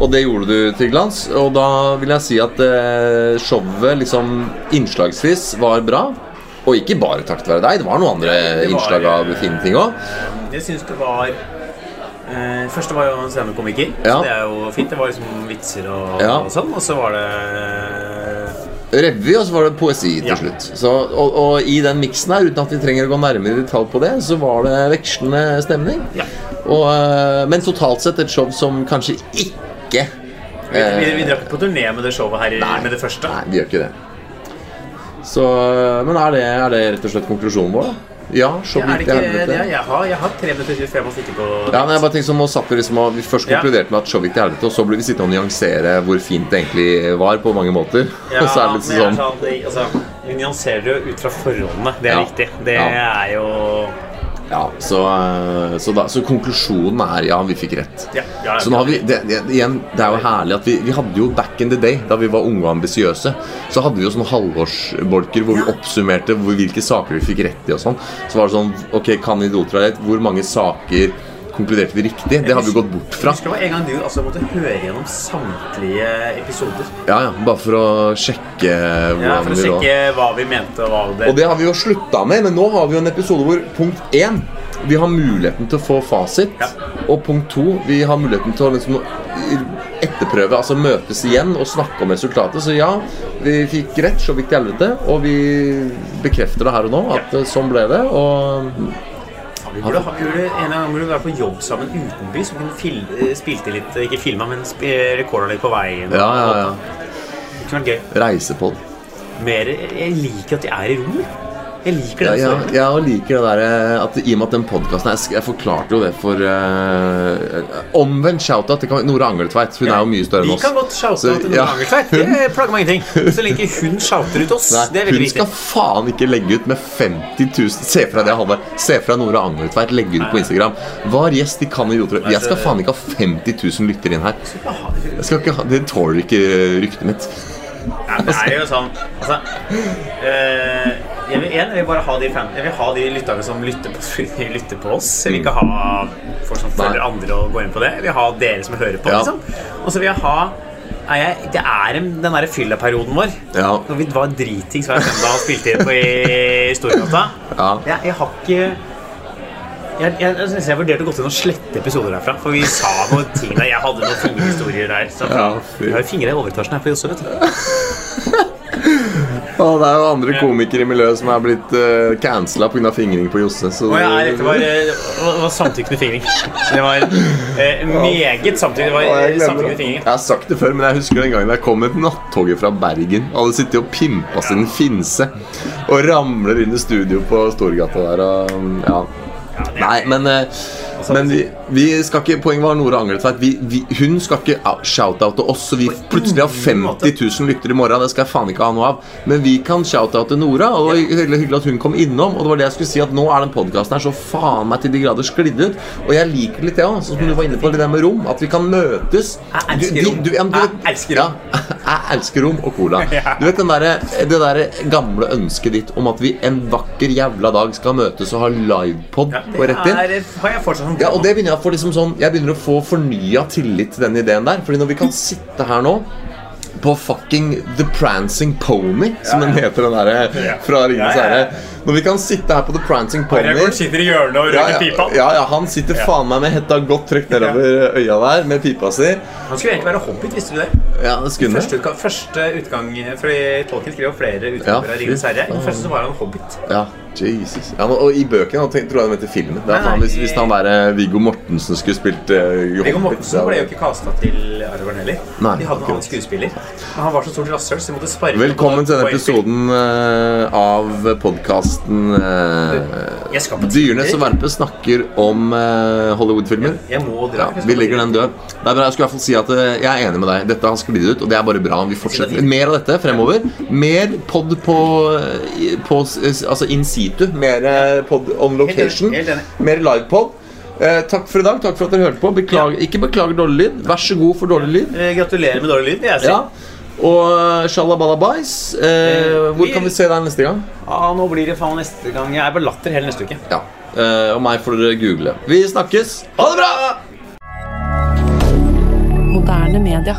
Og det gjorde du til glans. Og da vil jeg si at eh, showet liksom innslagsvis var bra. Og ikke bare takket være deg. Det var noen andre var- innslag av fine ting òg. Jeg syns det var eh, Første var jo en standup-komiker. Ja. Så det er jo fint. Det var liksom vitser og, Ja. og sånn. Og så var det revy, og så var det poesi til Ja. slutt. Så, og, og i den miksen her, uten at vi trenger å gå nærmere i detalj på det, så var det vekslende stemning. Ja. Og, eh, men totalt sett et show som kanskje ikke Vi, vi, vi drar drakk på turné med det showet her Nei. med det første. Nei, vi gjør ikke det. Så, eh, men er det, er det rett og slett konklusjonen vår, da? Ja, så Ja, til det, helvete. jeg, har, jeg har 3 minutter til før jeg må stikke på Ja, men jeg bare tenker sånn, Vi liksom Vi først Ja. konkluderte med at så vidt i helvete, og så ble vi sittende og nyansere hvor fint det egentlig var på mange måter. Ja, <laughs> så er det litt men jeg er sånn sånn altså, Vi nyanserer det jo ut fra forholdene. Det er Ja. riktig. Det Ja. er jo Ja, så, eh, så, da, så konklusjonen er ja, vi fikk rett. Ja, ja, Så nå har vi, det, det, igjen, det er jo herlig at vi, vi hadde jo back in the day, da vi var unge og ambisiøse, så hadde vi jo sånne halvårsbolker hvor vi oppsummerte hvor, hvilke saker vi fikk rett i og sånn. Så var det sånn Ok, kan idioter ha rett? Hvor mange saker konkluderte vi riktig? Det har vi gått bort fra. Jeg husker det var en gang du altså, måtte høre gjennom samtlige episoder. Ja, ja, Bare for å sjekke Ja, For å vi lå. hva vi mente og hva det Og det har vi jo slutta med, men nå har vi jo en episode hvor punkt én Vi har muligheten til å få fasit. Ja. Og punkt to Vi har muligheten til å liksom etterprøve, altså møtes igjen og snakke om resultatet. Så ja, vi fikk rett, så vidt i helvete. Og vi bekrefter det her og nå, at ja. sånn ble det. Og Vi burde, burde en gang burde være på jobb sammen utenbys. Så vi kunne fil, eh, spilte litt, ikke filma, men rekorda litt på veien. ja, ja, ja. Det kunne vært gøy. Reise på det. Mer, jeg liker at de er i rom. Jeg liker Ja, det. ja, ja, jeg liker det der at I og med at den podkasten jeg, jeg forklarte jo det for uh, Omvendt shout-out til Nora Angeltveit. Hun er jo mye større enn oss. Vi kan godt shout-out til ja. Nora Angeltveit. Det plager meg ingenting. <laughs> Så lenge hun shouter ut oss. Nei, det er veldig viktig. hun viktig. skal faen ikke legge ut med 50 000 Se for deg det, Halvard. Se for deg Nora Angeltveit legge ut på Instagram. Var gjest i Kan idioter. Jeg skal faen ikke ha 50 000 lyttere inn her. Jeg skal ikke ha, Det tåler ikke ryktet mitt. Ja, det er jo sånn altså, <laughs> eh, jeg, vil, en, jeg vil bare ha de, fan, jeg vil ha de lytterne som lytter på, <laughs> lytter på oss. Jeg vil ikke ha folk som følger andre og går inn på det. Jeg vil ha dere som hører på. Ja. Liksom. Og så vil jeg ha jeg, Det er den derre fylla-perioden vår. Ja. Når vi var dritings hver søndag og spilte inn på i Storgata. Ja. Jeg, jeg har ikke jeg, jeg, jeg, synes jeg vurderte å gå til noen slette episoder derfra. For vi sa noen ting der. Jeg hadde noen fingerhistorier der. Så Ja, vi har fingre i overetasjen her på Josse, vet du. <laughs> Og det er jo andre komikere i miljøet som er blitt uh, cancela pga. fingring på Josse. Så ja, dette var, uh, det var samtykkende fingring. Det var uh, meget det eh, samtykkende det. fingring. Jeg har sagt det før, men jeg husker den gangen jeg kom med et nattoget fra Bergen. Hadde sittet og pimpa sin finse og ramler inn i studio på Storgata der og ja. Nei, men, eh, men vi, vi skal ikke Poenget var Nora Angeltveit. Hun skal ikke out- shout-oute oss, så vi plutselig har 50 000 lyttere i morgen. Det skal jeg faen ikke ha noe av. Men vi kan shout-oute Nora, og det var hyggelig, at hun kom innom. Og det var det jeg skulle si, at nå er den podkasten her så faen meg til de grader sklidd ut. Og jeg liker litt det òg, sånn som du var inne på, det der med rom. At vi kan møtes. Jeg elsker rom. du Jeg elsker rom. Ja, <laughs> jeg elsker rom og cola. <laughs> Du vet den der, det der gamle ønsket ditt om at vi en vakker jævla dag skal møtes og ha livepod på rett inn? har jeg fortsatt Ja, og det begynner jeg å få liksom sånn Jeg begynner å få fornya tillit til den ideen der. Fordi når vi kan sitte her nå på fucking The Prancing Pony, som den heter, den derre fra Ringenes herre. Når vi kan sitte her på The Prancing Pony Aragorn sitter i hjørnet og ja, røyker ja, pipa. ja, ja, han sitter faen meg med hetta godt trukket nedover øya der med pipa si. Han skulle egentlig være hobbit, visste du det? Ja, det skulle Første, han. utgang, første utgang Fordi Tolkien skrev jo flere Ja, utgaver av Ringens herre. I den første så var han hobbit. Ja, Jesus. Ja, men- og i bøkene han tenkte, tror jeg de mente filmen. Det er Nei, nei, hvis, hvis han der eh, Viggo Mortensen skulle spilt uh, Viggo Mortensen ble jo ikke kasta til Aragorn heller. Nei, de hadde en annen skuespiller. Men han var så stort rasshøl, så de måtte sparke Velkommen til denne episoden eh, av podkasten Jeg eh, Dyrene som Tinder. og Verpe snakker om eh, Hollywood-filmer. Ja, vi legger den død. Er bra, Jeg skulle i hvert fall si at eh, jeg er enig med deg. Dette har sklidd ut, og det er bare bra. Vi fortsetter Mer av dette fremover. Mer pod på, på Altså in situ. Mer eh, pod on location. Mer livepod. Eh, takk for i dag. Takk for at dere hørte på. Beklager, Ikke beklager dårlig lyd. Vær så god for dårlig lyd. Eh, Gratulerer med dårlig lyd, vil jeg si. Ja. Og Shalabalabais, Eh, hvor kan vi se deg neste gang? Ja, nå blir det faen neste gang. Jeg er på Latter hele neste uke. Ja. Eh, og meg får dere google. Vi snakkes. Ha det bra! Moderne media.